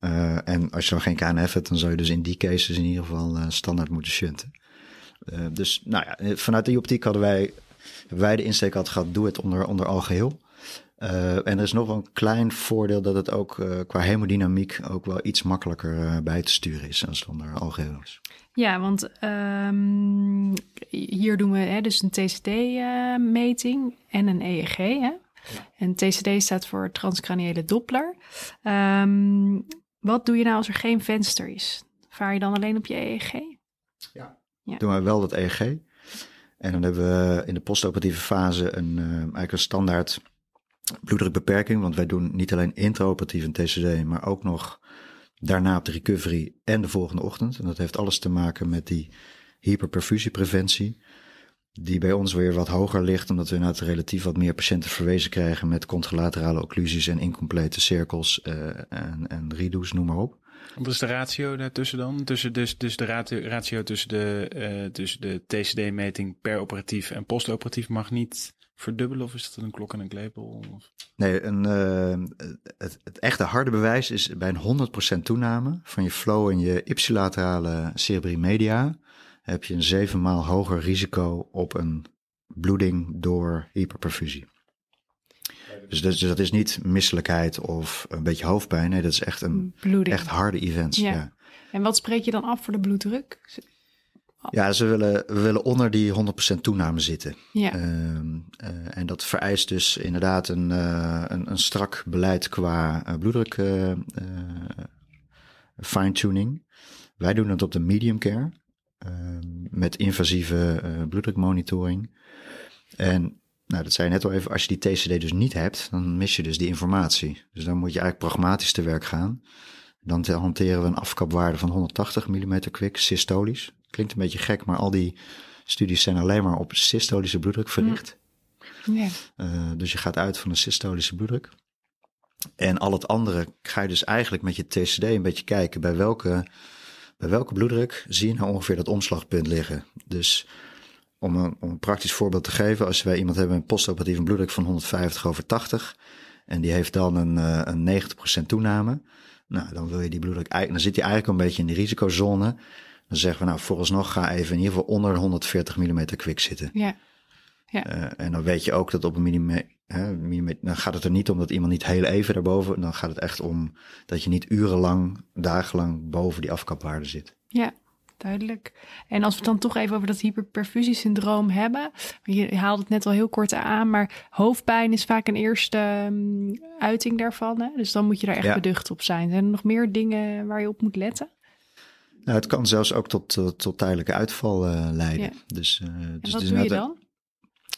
Uh, en als je dan geen KNF hebt, dan zou je dus in die cases in ieder geval uh, standaard moeten shunten. Uh, dus nou ja, vanuit die optiek hadden wij, wij de insteek had gehad, doe het onder, onder algeheel. en er is nog wel een klein voordeel dat het ook qua hemodynamiek ook wel iets makkelijker bij te sturen is als het onder algeheel is. Ja, want um, hier doen we hè, dus een TCD-meting en een EEG. Hè? En TCD staat voor transcraniële doppler. Um, wat doe je nou als er geen venster is? Vaar je dan alleen op je EEG? Ja, ja. doen we wel dat EEG. En dan hebben we in de postoperatieve fase een, uh, eigenlijk een standaard bloeddrukbeperking. Want wij doen niet alleen intraoperatief een TCD, maar ook nog daarna op de recovery en de volgende ochtend. En dat heeft alles te maken met die hyperperfusiepreventie. Die bij ons weer wat hoger ligt, omdat we inderdaad relatief wat meer patiënten verwezen krijgen met contralaterale occlusies en incomplete cirkels uh, en, en redo's, noem maar op. Wat is de ratio daartussen dan? Tussen, dus, dus de ratio, ratio tussen de, uh, tussen de TCD-meting per operatief en postoperatief mag niet verdubbelen? Of is dat een klok en een klepel? Of? Nee, een, uh, het, het, echte harde bewijs is bij een 100% toename van je flow en je ipsilaterale cerebri media heb je een zeven maal hoger risico op een bloeding door hyperperfusie. Dus dat, dus dat is niet misselijkheid of een beetje hoofdpijn. Nee, dat is echt een bloeding. echt harde event. Ja. ja. En wat spreek je dan af voor de bloeddruk? Ja, ze willen, we willen onder die 100% toename zitten. Ja. Uh, uh, en dat vereist dus inderdaad een, uh, een, een, strak beleid qua bloeddruk fine-tuning. Wij doen het op de medium care. Ehm, met invasieve bloeddrukmonitoring. En nou, dat zei je net al even, als je die TCD dus niet hebt, dan mis je dus die informatie. Dus dan moet je eigenlijk pragmatisch te werk gaan. Dan hanteren we een afkapwaarde van 180 mm kwik, systolisch. Klinkt een beetje gek, maar al die studies zijn alleen maar op systolische bloeddruk verricht. Uh, dus je gaat uit van een systolische bloeddruk. En al het andere ga je dus eigenlijk met je TCD een beetje kijken bij welke, bij welke bloeddruk zie je nou ongeveer dat omslagpunt liggen. Dus om een, om een praktisch voorbeeld te geven, als wij iemand hebben met een postoperatieve bloeddruk van 150 over 80 en die heeft dan een, uh, een 90% toename, nou dan wil je die bloeddruk, dan zit hij eigenlijk een beetje in de risicozone. Dan zeggen we nou vooralsnog ga even in ieder geval onder 140 mm kwik zitten. Ja. ja. Uh, en dan weet je ook dat op een dan gaat het er niet om dat iemand niet heel even daarboven, dan gaat het echt om dat je niet urenlang, dagenlang boven die afkapwaarde zit. Ja, duidelijk. En als we het dan toch even over dat hyperperfusiesyndroom hebben. Je haalde het net al heel kort aan, maar hoofdpijn is vaak een eerste um, uiting daarvan. Hè? Dus dan moet je daar echt beducht op zijn. Zijn er nog meer dingen waar je op moet letten? Nou, het kan zelfs ook tot, tot, tot tijdelijke uitval uh, leiden. Ja. Dus, uh, dus wat doe je dan?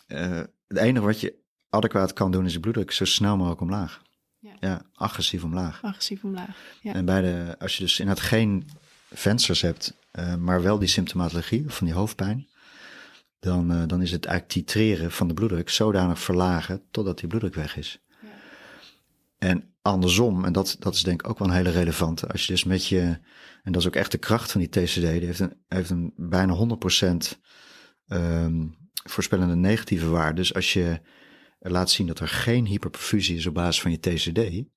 Uh, het enige wat je adequaat kan doen is je bloeddruk zo snel mogelijk omlaag. Ja. ja, agressief omlaag. Agressief omlaag. Ja. En bij de, als je dus inderdaad geen vensters hebt, uh, maar wel die symptomatologie van die hoofdpijn, dan, uh, dan is het eigenlijk titreren van de bloeddruk zodanig verlagen totdat die bloeddruk weg is. Ja. En andersom, en dat, dat is denk ik ook wel een hele relevante, als je dus met je, en dat is ook echt de kracht van die TCD, die heeft een, heeft een bijna 100% um, voorspellende negatieve waarde. Dus als je laat zien dat er geen hyperperfusie is op basis van je TCD,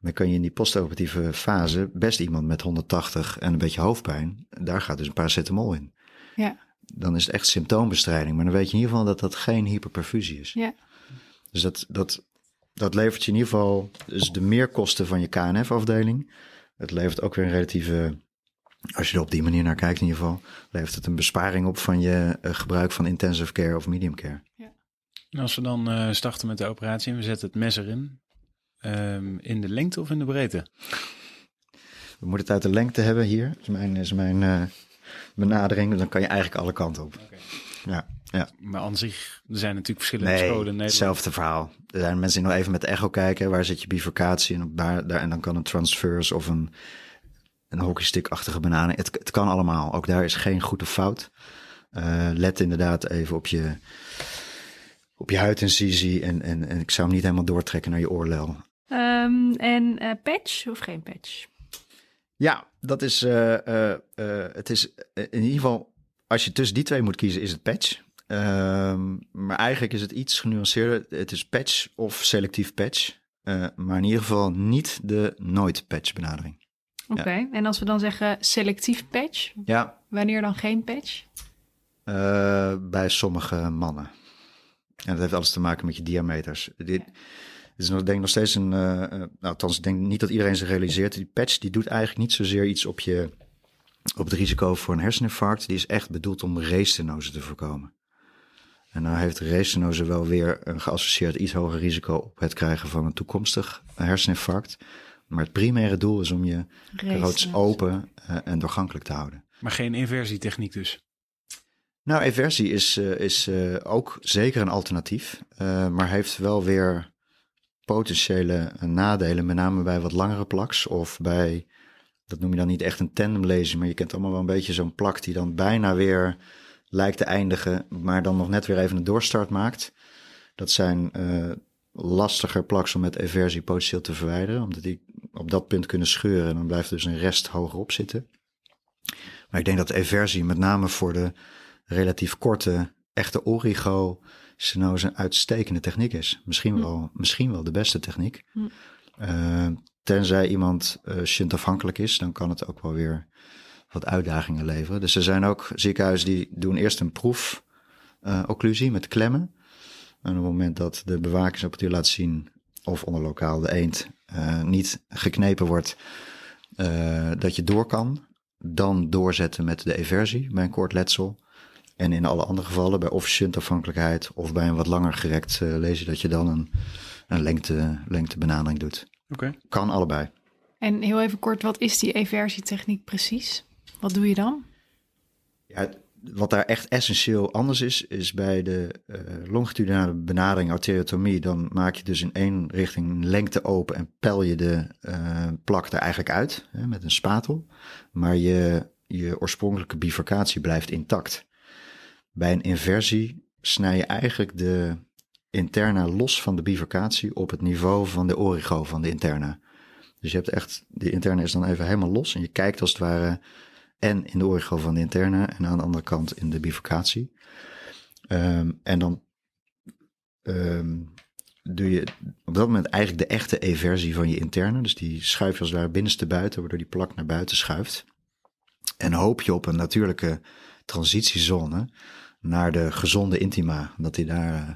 dan kan je in die postoperatieve fase best iemand met 180 en een beetje hoofdpijn, daar gaat dus een paracetamol in. Ja. Dan is het echt symptoombestrijding, maar dan weet je in ieder geval dat dat geen hyperperfusie is. Ja. Dus dat, dat, dat levert je in ieder geval dus de meerkosten van je KNF-afdeling. Het levert ook weer een relatieve, als je er op die manier naar kijkt in ieder geval, levert het een besparing op van je uh, gebruik van intensive care of medium care. En als we dan uh, starten met de operatie en we zetten het mes erin, Um, in de lengte of in de breedte? We moeten het uit de lengte hebben hier. Dat is mijn, is mijn uh, benadering. Dan kan je eigenlijk alle kanten op. Okay. Ja, ja. Maar aan zich, er zijn natuurlijk verschillende nee, scholen in Nederland. hetzelfde verhaal. Er zijn mensen die nog even met de echo kijken. Waar zit je bifurcatie? En, daar, daar, en dan kan een transfers of een, een hockeystick-achtige benadering. Het, het kan allemaal. Ook daar is geen goed of fout. Uh, let inderdaad even op je, op je huidincisie. En, en, en ik zou hem niet helemaal doortrekken naar je oorlel. Um, en uh, patch of geen patch? Ja, dat is, uh, uh, het is in ieder geval, als je tussen die twee moet kiezen, is het patch. Um, maar eigenlijk is het iets genuanceerder. Het is patch of selectief patch. maar in ieder geval niet de nooit patch benadering. Oké, ja. en als we dan zeggen selectief patch, ja. wanneer dan geen patch? bij sommige mannen. En dat heeft alles te maken met je diameters. Dit, het is nog, denk ik nog steeds een. Uh, nou, althans, ik denk niet dat iedereen zich realiseert. Die patch die doet eigenlijk niet zozeer iets op, je, op het risico voor een herseninfarct. Die is echt bedoeld om racestenose te voorkomen. En dan heeft racestenose wel weer een geassocieerd iets hoger risico op het krijgen van een toekomstig herseninfarct. Maar het primaire doel is om je roods open uh, en doorgankelijk te houden. Maar geen inversietechniek dus? Nou, inversie is, uh, is ook zeker een alternatief. maar heeft wel weer potentiële nadelen, met name bij wat langere plaks of bij dat noem je dan niet echt een tandemlaser, maar je kent allemaal wel een beetje zo'n plak die dan bijna weer lijkt te eindigen, maar dan nog net weer even een doorstart maakt. Dat zijn lastiger plaks om met eversie potentieel te verwijderen, omdat die op dat punt kunnen scheuren en dan blijft dus een rest hogerop zitten. Maar ik denk dat eversie met name voor de relatief korte, echte origo steno's een uitstekende techniek is. Misschien, hm. wel, misschien wel de beste techniek. Hm. Uh, tenzij iemand uh, shuntafhankelijk is, dan kan het ook wel weer wat uitdagingen leveren. Dus er zijn ook ziekenhuizen die doen eerst een proef uh, occlusie met klemmen. En op het moment dat de bewakingsapparatuur laat zien, of onder lokaal de eend, uh, niet geknepen wordt, uh, dat je door kan, dan doorzetten met de eversie bij een kort letsel. En in alle andere gevallen, bij of shuntafhankelijkheid of bij een wat langer gerekt uh, lezen, dat je dan een, een lengte, lengtebenadering doet. Oké. Kan allebei. En heel even kort, wat is die eversietechniek precies? Wat doe je dan? Ja, wat daar echt essentieel anders is, is bij de uh, longitudinale benadering arteriotomie, dan maak je dus in één richting lengte open en pel je de uh, plak er eigenlijk uit hè, met een spatel. Maar je, je oorspronkelijke bifurcatie blijft intact. Bij een inversie snij je eigenlijk de interna los van de bifurcatie op het niveau van de origo van de interna. Dus je hebt echt, de interne is dan even helemaal los en je kijkt als het ware en in de origo van de interne en aan de andere kant in de bifurcatie. Um, en dan um, doe je op dat moment eigenlijk de echte eversie van je interne. Dus die schuif je als het ware binnenste buiten, waardoor die plak naar buiten schuift. En hoop je op een natuurlijke transitiezone naar de gezonde intima. Dat hij daar, uh,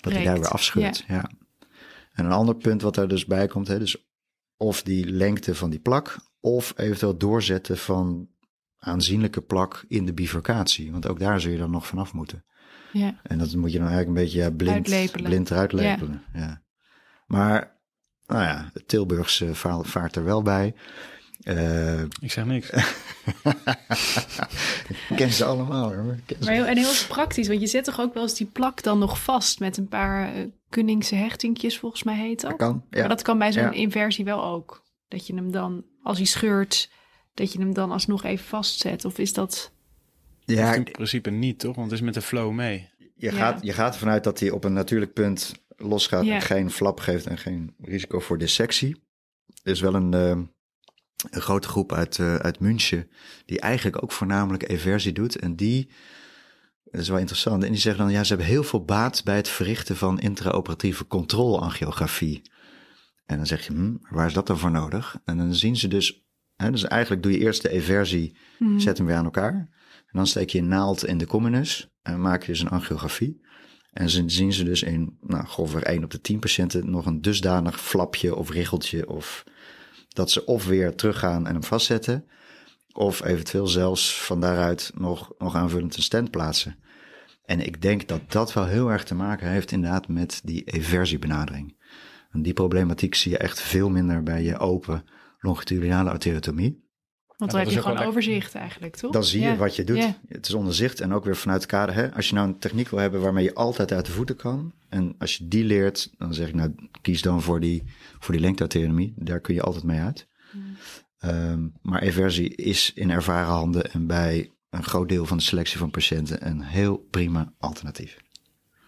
dat hij daar weer afscheurt. Ja. ja. En een ander punt wat daar dus bij komt, hè, dus of die lengte van die plak, of eventueel doorzetten van aanzienlijke plak in de bifurcatie. Want ook daar zul je dan nog vanaf moeten. Ja. En dat moet je dan eigenlijk een beetje ja, blind, uitlepelen. blind eruit lepelen. Ja. ja. Maar, nou ja, het Tilburgse vaart er wel bij. Uh, ik zeg niks. *laughs* ken ze allemaal hoor. Ken ze. Maar heel, en heel praktisch, want je zet toch ook wel eens die plak dan nog vast met een paar uh, Kunningse hechtingjes, volgens mij heet dat. dat kan, ja. Maar dat kan bij zo'n ja. inversie wel ook. Dat je hem dan, als hij scheurt, dat je hem dan alsnog even vastzet? Of is dat... Ja, in principe niet, toch? Want het is met de flow mee. Je, gaat, je gaat ervan uit dat hij op een natuurlijk punt losgaat ja. en geen flap geeft en geen risico voor dissectie. Er is wel een, uh, een grote groep uit, uh, uit München die eigenlijk ook voornamelijk eversie doet. En die, dat is wel interessant, en die zeggen dan, ja, ze hebben heel veel baat bij het verrichten van intraoperatieve controleangiografie. En dan zeg je, hm, waar is dat dan voor nodig? En dan zien ze dus He, dus eigenlijk doe je eerst de eversie, mm. zet hem weer aan elkaar. En dan steek je een naald in de communis en maak je dus een angiografie. En dan zien ze dus in nou, grofweg 1 op de 10 patiënten nog een dusdanig flapje of riggeltje. Of dat ze of weer teruggaan en hem vastzetten. Of eventueel zelfs van daaruit nog, nog aanvullend een stent plaatsen. En ik denk dat dat wel heel erg te maken heeft inderdaad met die eversiebenadering. En die problematiek zie je echt veel minder bij je open longitudinale arteriotomie. Want dan heb je gewoon overzicht eigenlijk, toch? Dan zie je ja. wat je doet. Ja. Het is onderzicht en ook weer vanuit het kader. Hè? Als je nou een techniek wil hebben waarmee je altijd uit de voeten kan. En als je die leert, dan zeg ik nou, kies dan voor die, voor die lengtearteriotomie. Daar kun je altijd mee uit. Mm. Um, maar eversie is in ervaren handen en bij een groot deel van de selectie van patiënten een heel prima alternatief.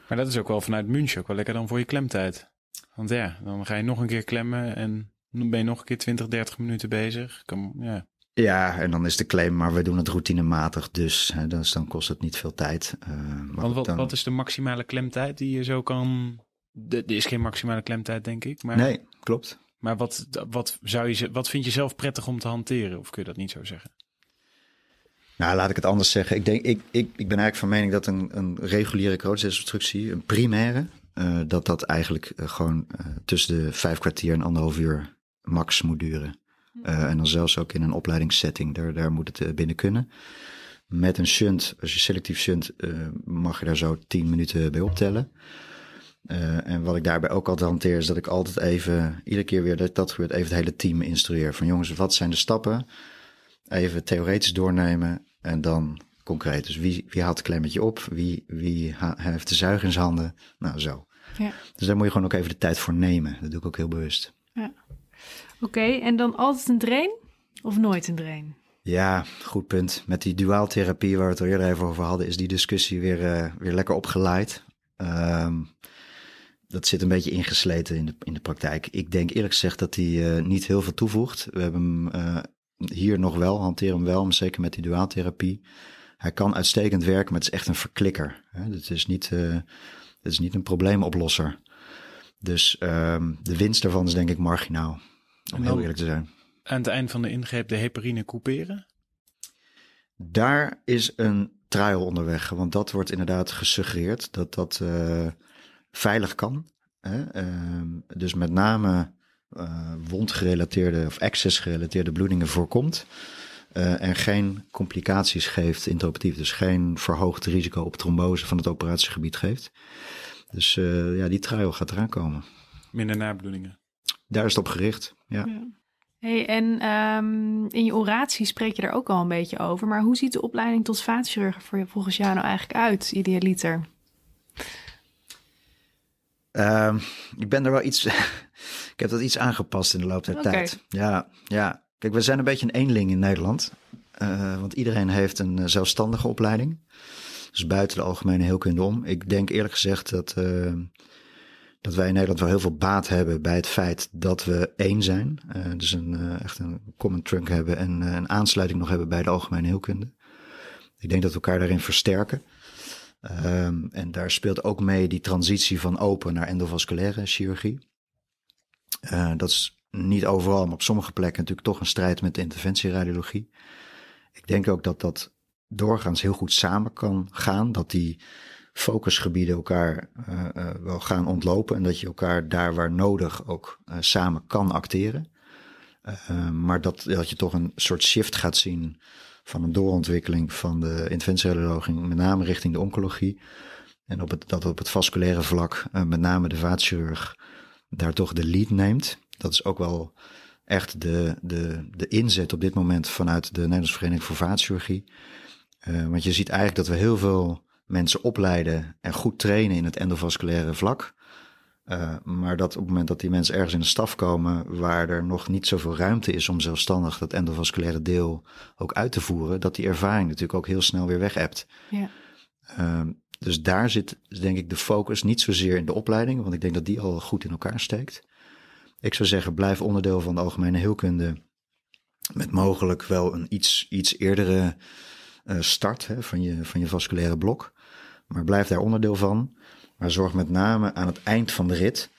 Maar dat is ook wel vanuit München ook wel lekker dan voor je klemtijd. Want ja, dan ga je nog een keer klemmen en dan ben je nog een keer 20, 30 minuten bezig. Kan, ja. Ja, en dan is de claim, maar we doen het routinematig, dus, hè, dus dan kost het niet veel tijd. Uh, Want wat, dan... wat is de maximale klemtijd die je zo kan... Er is geen maximale klemtijd, denk ik. Maar... Nee, klopt. Maar wat, wat, zou je, wat vind je zelf prettig om te hanteren? Of kun je dat niet zo zeggen? Nou, laat ik het anders zeggen. Ik, denk, ik, ik, ik ben eigenlijk van mening dat een, een reguliere coachdesobstructie, een primaire, uh, dat dat eigenlijk uh, gewoon uh, tussen de vijf kwartier en anderhalf uur max moet duren. Uh, en dan zelfs ook in een opleidingssetting, daar, daar moet het uh, binnen kunnen. Met een shunt, als je selectief shunt, uh, mag je daar zo 10 minuten bij optellen. en wat ik daarbij ook altijd hanteer, is dat ik altijd even, iedere keer weer dat dat gebeurt, even het hele team instrueer. Van jongens, wat zijn de stappen? Even theoretisch doornemen en dan concreet. Dus wie, wie haalt het klemmetje op? Wie, wie heeft de zuig in zijn handen? Nou, zo. Ja. Dus daar moet je gewoon ook even de tijd voor nemen. Dat doe ik ook heel bewust. Ja. Oké, en dan altijd een drain? Of nooit een drain? Ja, goed punt. Met die duaaltherapie waar we het al eerder even over hadden, is die discussie weer, uh, weer lekker opgeleid. Um, dat zit een beetje ingesleten in de, in de praktijk. Ik denk eerlijk gezegd dat die uh, niet heel veel toevoegt. We hebben hem uh, hier nog wel, hanteren hem wel, zeker met die duaaltherapie. Hij kan uitstekend werken, maar het is echt een verklikker. Het is niet, is niet een probleemoplosser. Dus um, de winst daarvan is denk ik marginaal, om heel eerlijk te zijn. Aan het eind van de ingreep de heparine couperen? Daar is een trial onderweg, want dat wordt inderdaad gesuggereerd dat dat uh, veilig kan. Hè? Uh, dus met name uh, wondgerelateerde of accessgerelateerde bloedingen voorkomt. Uh, en geen complicaties geeft interoperatief. Dus geen verhoogd risico op trombose van het operatiegebied geeft. Dus ja, die trial gaat eraan komen. Minder nabloedingen. Daar is het op gericht, ja. ja. Hey, en um, in je oratie spreek je er ook al een beetje over. Maar hoe ziet de opleiding tot vaatchirurg voor je volgens jou nou eigenlijk uit, idealiter? Um, ik ben er wel iets. *laughs* ik heb dat iets aangepast in de loop der okay. tijd. Ja, ja. Kijk, we zijn een beetje een eenling in Nederland. Uh, want iedereen heeft een uh, zelfstandige opleiding. Dus buiten de algemene heelkunde om. Ik denk eerlijk gezegd dat, uh, dat wij in Nederland wel heel veel baat hebben bij het feit dat we één zijn. dus een, echt een common trunk hebben en een aansluiting nog hebben bij de algemene heelkunde. Ik denk dat we elkaar daarin versterken. Um, en daar speelt ook mee die transitie van open naar endovasculaire chirurgie. Dat is niet overal, maar op sommige plekken natuurlijk toch een strijd met de interventieradiologie. Ik denk ook dat dat doorgaans heel goed samen kan gaan. Dat die focusgebieden elkaar uh, uh, wel gaan ontlopen. En dat je elkaar daar waar nodig ook uh, samen kan acteren. maar dat, dat je toch een soort shift gaat zien van een doorontwikkeling van de interventieradiologie, met name richting de oncologie. En op het, dat op het vasculaire vlak, met name de vaatchirurg, daar toch de lead neemt. Dat is ook wel echt de, de, de inzet op dit moment vanuit de Nederlandse Vereniging voor Vaatchirurgie. Want je ziet eigenlijk dat we heel veel mensen opleiden en goed trainen in het endovasculaire vlak. Uh, maar dat op het moment dat die mensen ergens in de staf komen waar er nog niet zoveel ruimte is om zelfstandig dat endovasculaire deel ook uit te voeren, dat die ervaring natuurlijk ook heel snel weer weg hebt. Ja. Uh, dus daar zit denk ik de focus niet zozeer in de opleiding, want ik denk dat die al goed in elkaar steekt. Ik zou zeggen, blijf onderdeel van de algemene heelkunde met mogelijk wel een iets, iets eerdere uh, start hè, van, je, van je vasculaire blok. Maar blijf daar onderdeel van. Maar zorg met name aan het eind van de rit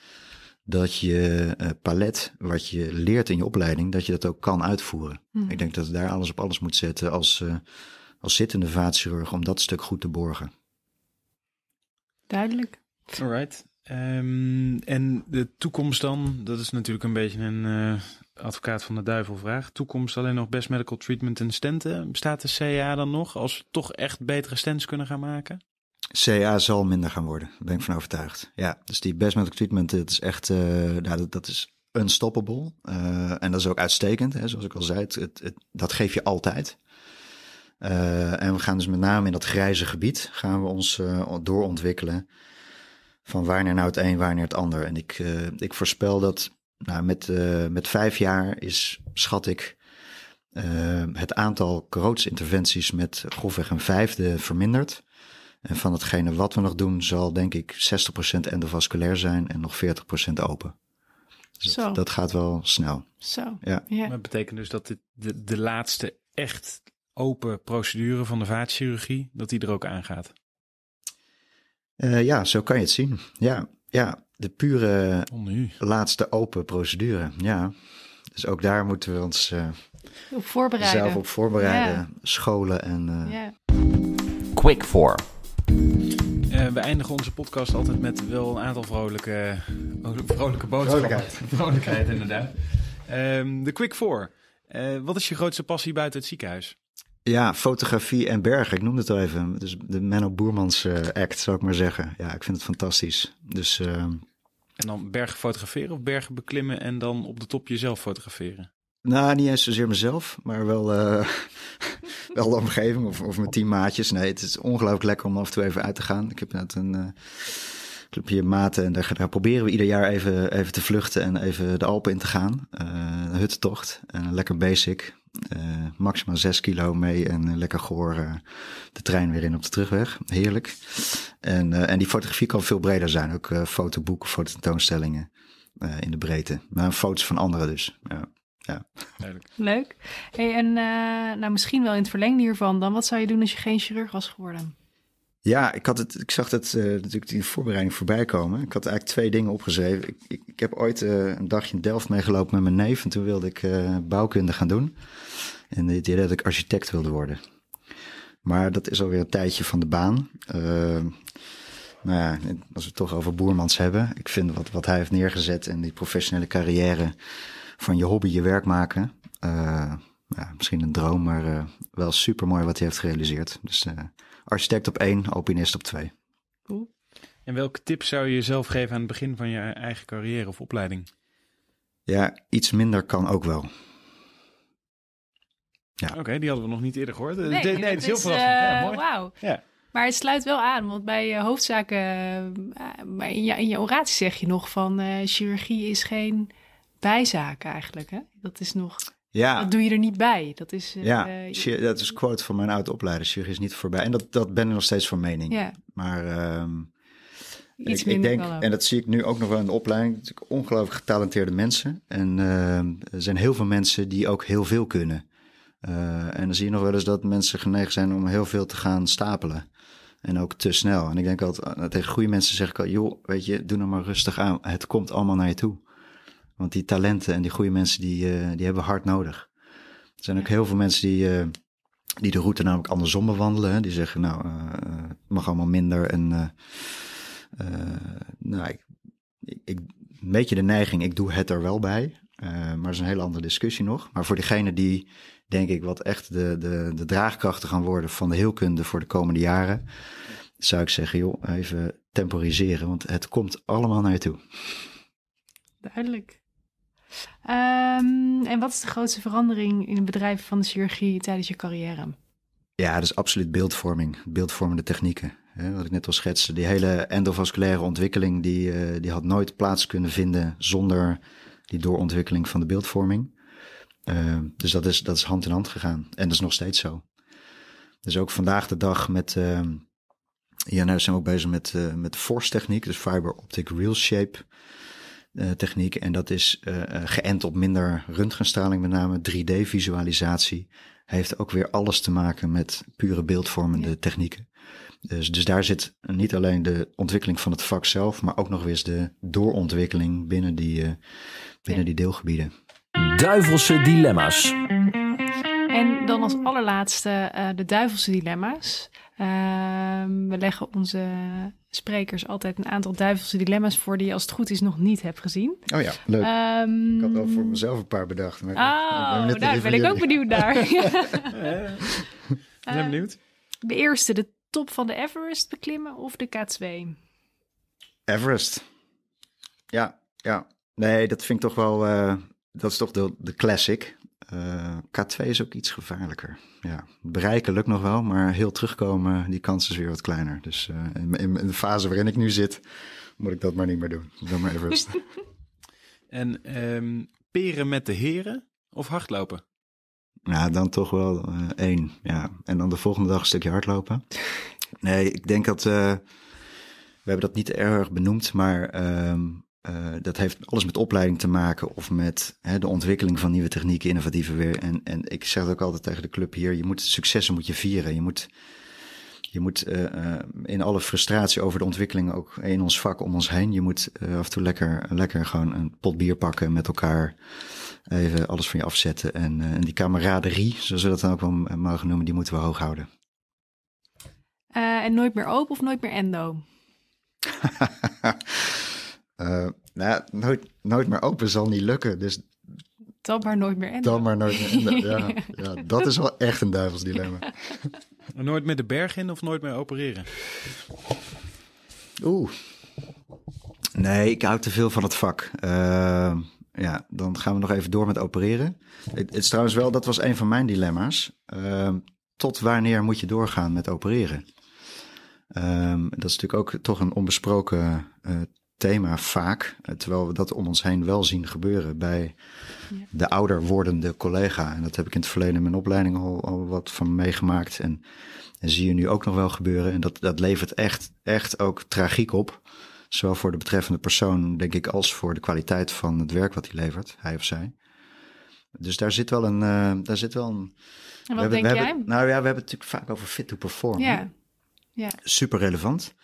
dat je uh, palet, wat je leert in je opleiding, dat je dat ook kan uitvoeren. Hmm. Ik denk dat je daar alles op alles moet zetten als, uh, als zittende vaatchirurg om dat stuk goed te borgen. Duidelijk. Alright. Um, en de toekomst dan, dat is natuurlijk een beetje een uh, advocaat van de duivel vraag. Toekomst alleen nog best medical treatment en stenten. Bestaat de CA dan nog als we toch echt betere stents kunnen gaan maken? CA zal minder gaan worden, daar ben ik van overtuigd. Ja, dus die best medical treatment, het is echt, uh, nou, dat, dat is unstoppable. Uh, en dat is ook uitstekend, hè, zoals ik al zei, het, dat geef je altijd. Uh, en we gaan dus met name in dat grijze gebied gaan we ons doorontwikkelen. Van wanneer nou het een, wanneer het ander. En ik, ik voorspel dat nou, met, met vijf jaar is, schat ik, het aantal interventies met grofweg een vijfde verminderd. En van hetgene wat we nog doen, zal denk ik 60% endovasculair zijn en nog 40% open. Dus dat, dat, gaat wel snel. Zo. Ja. ja. Dat betekent dus dat dit de, de laatste echt open procedure van de vaatchirurgie, dat die er ook aangaat. Uh, ja, zo kan je het zien. Ja, ja de pure laatste open procedure. Ja. Dus ook daar moeten we ons uh, op voorbereiden. zelf op voorbereiden, ja. scholen en. Uh... Ja. Quick for. We eindigen onze podcast altijd met wel een aantal vrolijke, vrolijke boodschappen. Vrolijkheid. *laughs* Vrolijkheid, inderdaad. Um, de Quick Four. wat is je grootste passie buiten het ziekenhuis? Ja, fotografie en bergen. Ik noemde het al even. Dus de Menno Boermans uh, act, zou ik maar zeggen. Ja, ik vind het fantastisch. Dus, uh... En dan bergen fotograferen of bergen beklimmen en dan op de top jezelf fotograferen? Nou, niet eens zozeer mezelf, maar wel, uh, *laughs* wel de omgeving of, of mijn teammaatjes. Nee, het is ongelooflijk lekker om af en toe even uit te gaan. Ik heb net een uh, clubje maten en daar, proberen we ieder jaar even, even te vluchten en even de Alpen in te gaan. Uh, een huttocht en lekker basic. Maximaal 6 kilo mee en lekker gehoor uh, de trein weer in op de terugweg. Heerlijk. En, en die fotografie kan veel breder zijn. Ook fotoboeken, fototentoonstellingen in de breedte. Maar foto's van anderen dus. Ja. Ja. Leuk. Hey, en nou, misschien wel in het verlengde hiervan, dan wat zou je doen als je geen chirurg was geworden? Ja, ik, had het, ik zag het uh, natuurlijk in de voorbereiding voorbij komen. Ik had eigenlijk twee dingen opgeschreven. Ik, ik, ik heb ooit uh, een dagje in Delft meegelopen met mijn neef. En toen wilde ik uh, bouwkunde gaan doen. En het idee dat ik architect wilde worden. Maar dat is alweer een tijdje van de baan. Nou ja, als we het toch over Boermans hebben. Ik vind wat, wat hij heeft neergezet en die professionele carrière van je hobby je werk maken. ja, misschien een droom, maar wel super mooi wat hij heeft gerealiseerd. Dus architect op één, alpinist op twee. Cool. En welke tips zou je jezelf geven aan het begin van je eigen carrière of opleiding? Ja, iets minder kan ook wel. Ja. Oké, die hadden we nog niet eerder gehoord. Nee, nee, nee het is heel verrassend. Uh, ja, mooi. Wauw. Ja. Maar het sluit wel aan, want bij uh, hoofdzaken, uh, in, je, in je oratie zeg je nog van uh, chirurgie is geen bijzaak eigenlijk. Hè? Dat is nog. Ja. Dat doe je er niet bij. Dat is, uh, ja, uh, dat is een quote van mijn oud-opleider. Chirurgie is niet voorbij. En dat, dat ben ik nog steeds van mening. Ja. Maar um, Iets ik, ik denk, en dat zie ik nu ook nog wel in de opleiding, natuurlijk ongelooflijk getalenteerde mensen. En uh, er zijn heel veel mensen die ook heel veel kunnen. En dan zie je nog wel eens dat mensen geneigd zijn om heel veel te gaan stapelen. En ook te snel. En ik denk altijd, tegen goede mensen zeg ik al, joh, weet je, doe nou maar rustig aan. Het komt allemaal naar je toe. Want die talenten en die goede mensen, die, uh, die hebben hard nodig. Er zijn ook heel veel mensen die, uh, die de route namelijk andersom bewandelen. Die zeggen, nou, het mag allemaal minder. En nou, ik, ik, een beetje de neiging, ik doe het er wel bij. maar dat is een hele andere discussie nog. Maar voor degene die, denk ik, wat echt de, de, de draagkrachten gaan worden van de heelkunde voor de komende jaren, zou ik zeggen, joh, even temporiseren, want het komt allemaal naar je toe. Duidelijk. Um, en wat is de grootste verandering in het bedrijf van de chirurgie tijdens je carrière? Ja, dat is absoluut beeldvorming, beeldvormende technieken. Hè, wat ik net al schetste, die hele endovasculaire ontwikkeling, die, uh, die had nooit plaats kunnen vinden zonder die doorontwikkeling van de beeldvorming. Uh, dus dat is, dat is hand in hand gegaan. En dat is nog steeds zo. Dus ook vandaag de dag met, uh, ja, nou zijn we ook bezig met, uh, met force techniek, dus fiber optic real shape uh, techniek. En dat is uh, geënt op minder röntgenstraling, met name 3D-visualisatie. Heeft ook weer alles te maken met pure beeldvormende technieken. Dus, dus daar zit niet alleen de ontwikkeling van het vak zelf, maar ook nog weer eens de doorontwikkeling binnen die, binnen die deelgebieden. Duivelse dilemma's. En dan als allerlaatste uh, de duivelse dilemma's. Uh, we leggen onze sprekers altijd een aantal duivelse dilemma's voor die je als het goed is nog niet hebt gezien. Oh ja, leuk. Um, ik had wel voor mezelf een paar bedacht. Maar oh, nou, daar ben ik ook benieuwd naar. *laughs* *laughs* Ik ben benieuwd. De eerste, de top van de Everest beklimmen of de K2? Everest. Ja, ja. Nee, dat vind ik toch wel, uh, dat is toch de, de classic. Uh, K2 is ook iets gevaarlijker. Ja, bereiken lukt nog wel, maar heel terugkomen, die kans is weer wat kleiner. Dus uh, in, in, de fase waarin ik nu zit, moet ik dat maar niet meer doen. Dan maar Everest. *laughs* en um, peren met de heren of hardlopen? Ja, dan toch wel uh, één. Ja. En dan de volgende dag een stukje hardlopen. Nee, ik denk dat we hebben dat niet erg benoemd, maar um, uh, dat heeft alles met opleiding te maken of met hè, de ontwikkeling van nieuwe technieken, innovatieve weer. En, en ik zeg het ook altijd tegen de club hier, je moet successen moet je vieren. Je moet, je moet uh, uh, in alle frustratie over de ontwikkeling ook in ons vak om ons heen, je moet af en toe lekker, lekker gewoon een pot bier pakken met elkaar. Even alles van je afzetten. En, en die camaraderie, zoals we dat dan ook wel mogen noemen, die moeten we hoog houden. en nooit meer open of nooit meer endo? *laughs* Uh, nou, nooit, nooit meer open zal niet lukken. Dus dan maar nooit meer endo. Dan maar nooit meer. Ja, *laughs* ja, dat is wel echt een duivels dilemma. *laughs* Nooit meer de berg in of nooit meer opereren? Oeh. Nee, ik hou te veel van het vak. Uh, ja, dan gaan we nog even door met opereren. Het, het, is trouwens wel, dat was een van mijn dilemma's. Uh, tot wanneer moet je doorgaan met opereren? Um, dat is natuurlijk ook toch een onbesproken uh, thema vaak, eh, terwijl we dat om ons heen wel zien gebeuren bij de ouder wordende collega. En dat heb ik in het verleden in mijn opleiding al, al wat van meegemaakt en, en zie je nu ook nog wel gebeuren. En dat, dat levert echt, echt ook tragiek op. Zowel voor de betreffende persoon, denk ik, als voor de kwaliteit van het werk wat hij levert, hij of zij. Dus daar zit wel een. Uh, daar zit wel een en wat denk jij? Hebben, nou ja, we hebben het natuurlijk vaak over fit to perform. Ja. ja. Super relevant.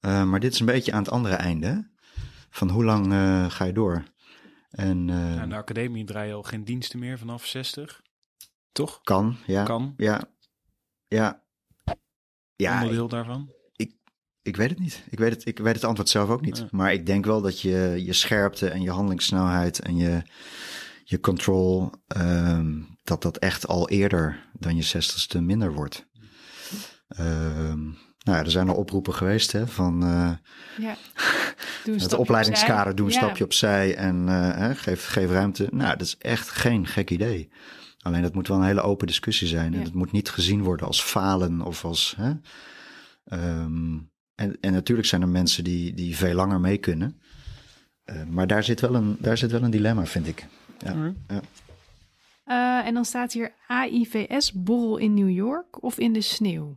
Uh, maar dit is een beetje aan het andere einde. Van hoe lang uh, ga je door? En, uh, in de academie draai je al geen diensten meer vanaf 60. Toch? Kan, ja. Kan. Ja. Ja. ja Onderdeel ik, daarvan? Ik, ik weet het niet. Ik weet het, ik weet het antwoord zelf ook niet. Ja. Maar ik denk wel dat je je scherpte en je handelingssnelheid en je, je control, um, dat dat echt al eerder dan je zestigste minder wordt. Um, nou ja, er zijn al oproepen geweest hè, van uh, ja. *laughs* het opleidingskader, doe een ja. stapje opzij en uh, geef, geef ruimte. Nou, dat is echt geen gek idee. Alleen dat moet wel een hele open discussie zijn. En het moet niet gezien worden als falen of als. Hè, um, en, en natuurlijk zijn er mensen die, die veel langer mee kunnen. Uh, maar daar zit, wel een, daar zit wel een dilemma, vind ik. Ja, Mhm. mm. ja. Uh, en dan staat hier AIVS-borrel in New York of in de sneeuw?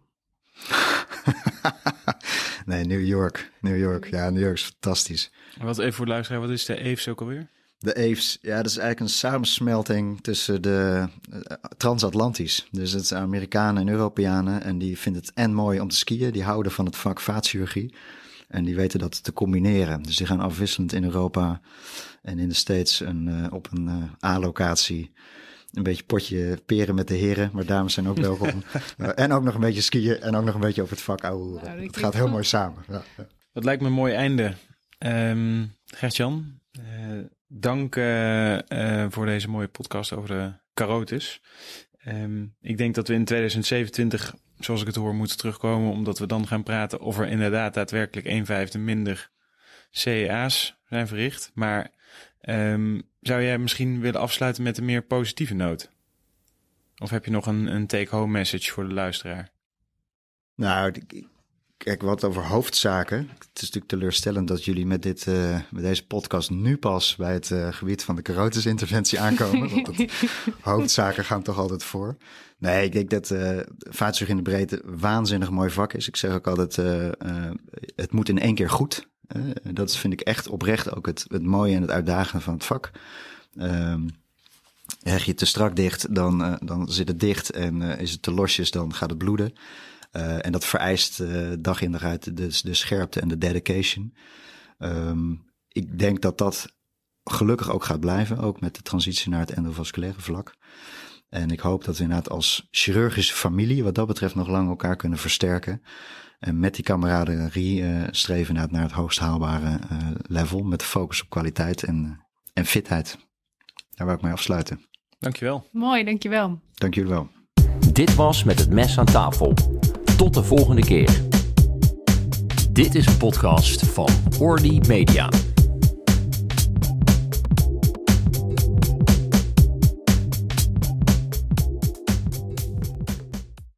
*laughs* nee, New York. New York. Ja, New York is fantastisch. Wat even voor de luisteraar, wat is de EVS ook alweer? De EVS, ja, dat is eigenlijk een samensmelting tussen de uh, transatlantisch. Dus het zijn Amerikanen en Europeanen en die vinden het en mooi om te skiën. Die houden van het vak vaatchirurgie en die weten dat te combineren. Dus die gaan afwisselend in Europa en in de States een, uh, op een uh, A-locatie een beetje potje peren met de heren, maar dames zijn ook welkom. uh, *laughs* en ook nog een beetje skiën en ook nog een beetje over het vak ouwe nou, Het gaat heel goed. mooi samen. Ja. Dat lijkt me een mooi einde. Um, Gert-Jan, uh, dank uh, voor deze mooie podcast over de carotis. Um, ik denk dat we in 2027, zoals ik het hoor, moeten terugkomen, omdat we dan gaan praten of er inderdaad daadwerkelijk een vijfde minder CEA's zijn verricht. Maar Um, zou jij misschien willen afsluiten met een meer positieve noot? Of heb je nog een, een take-home message voor de luisteraar? Nou, kijk, wat over hoofdzaken. Het is natuurlijk teleurstellend dat jullie met, dit, uh, met deze podcast nu pas bij het uh, gebied van de carotisinterventie aankomen. want het, *laughs* hoofdzaken gaan toch altijd voor. Nee, ik denk dat uh, in de breedte waanzinnig mooi vak is. Ik zeg ook altijd, het moet in één keer goed. Uh, dat vind ik echt oprecht ook het, het mooie en het uitdagende van het vak. Um, heg je te strak dicht, dan, uh, dan zit het dicht. En uh, is het te losjes, dan gaat het bloeden. en dat vereist dag in dag uit de, de scherpte en de dedication. Um, ik denk dat dat gelukkig ook gaat blijven. Ook met de transitie naar het endovasculaire vlak. En ik hoop dat we inderdaad als chirurgische familie wat dat betreft nog lang elkaar kunnen versterken. En met die kameraderie uh, streven naar het, naar het hoogst haalbare uh, level. Met de focus op kwaliteit en, en fitheid. Daar wil ik mee afsluiten. Dankjewel. Mooi, dankjewel. Dank jullie wel. Dit was Met het Mes aan tafel. Tot de volgende keer. Dit is een podcast van Orly Media.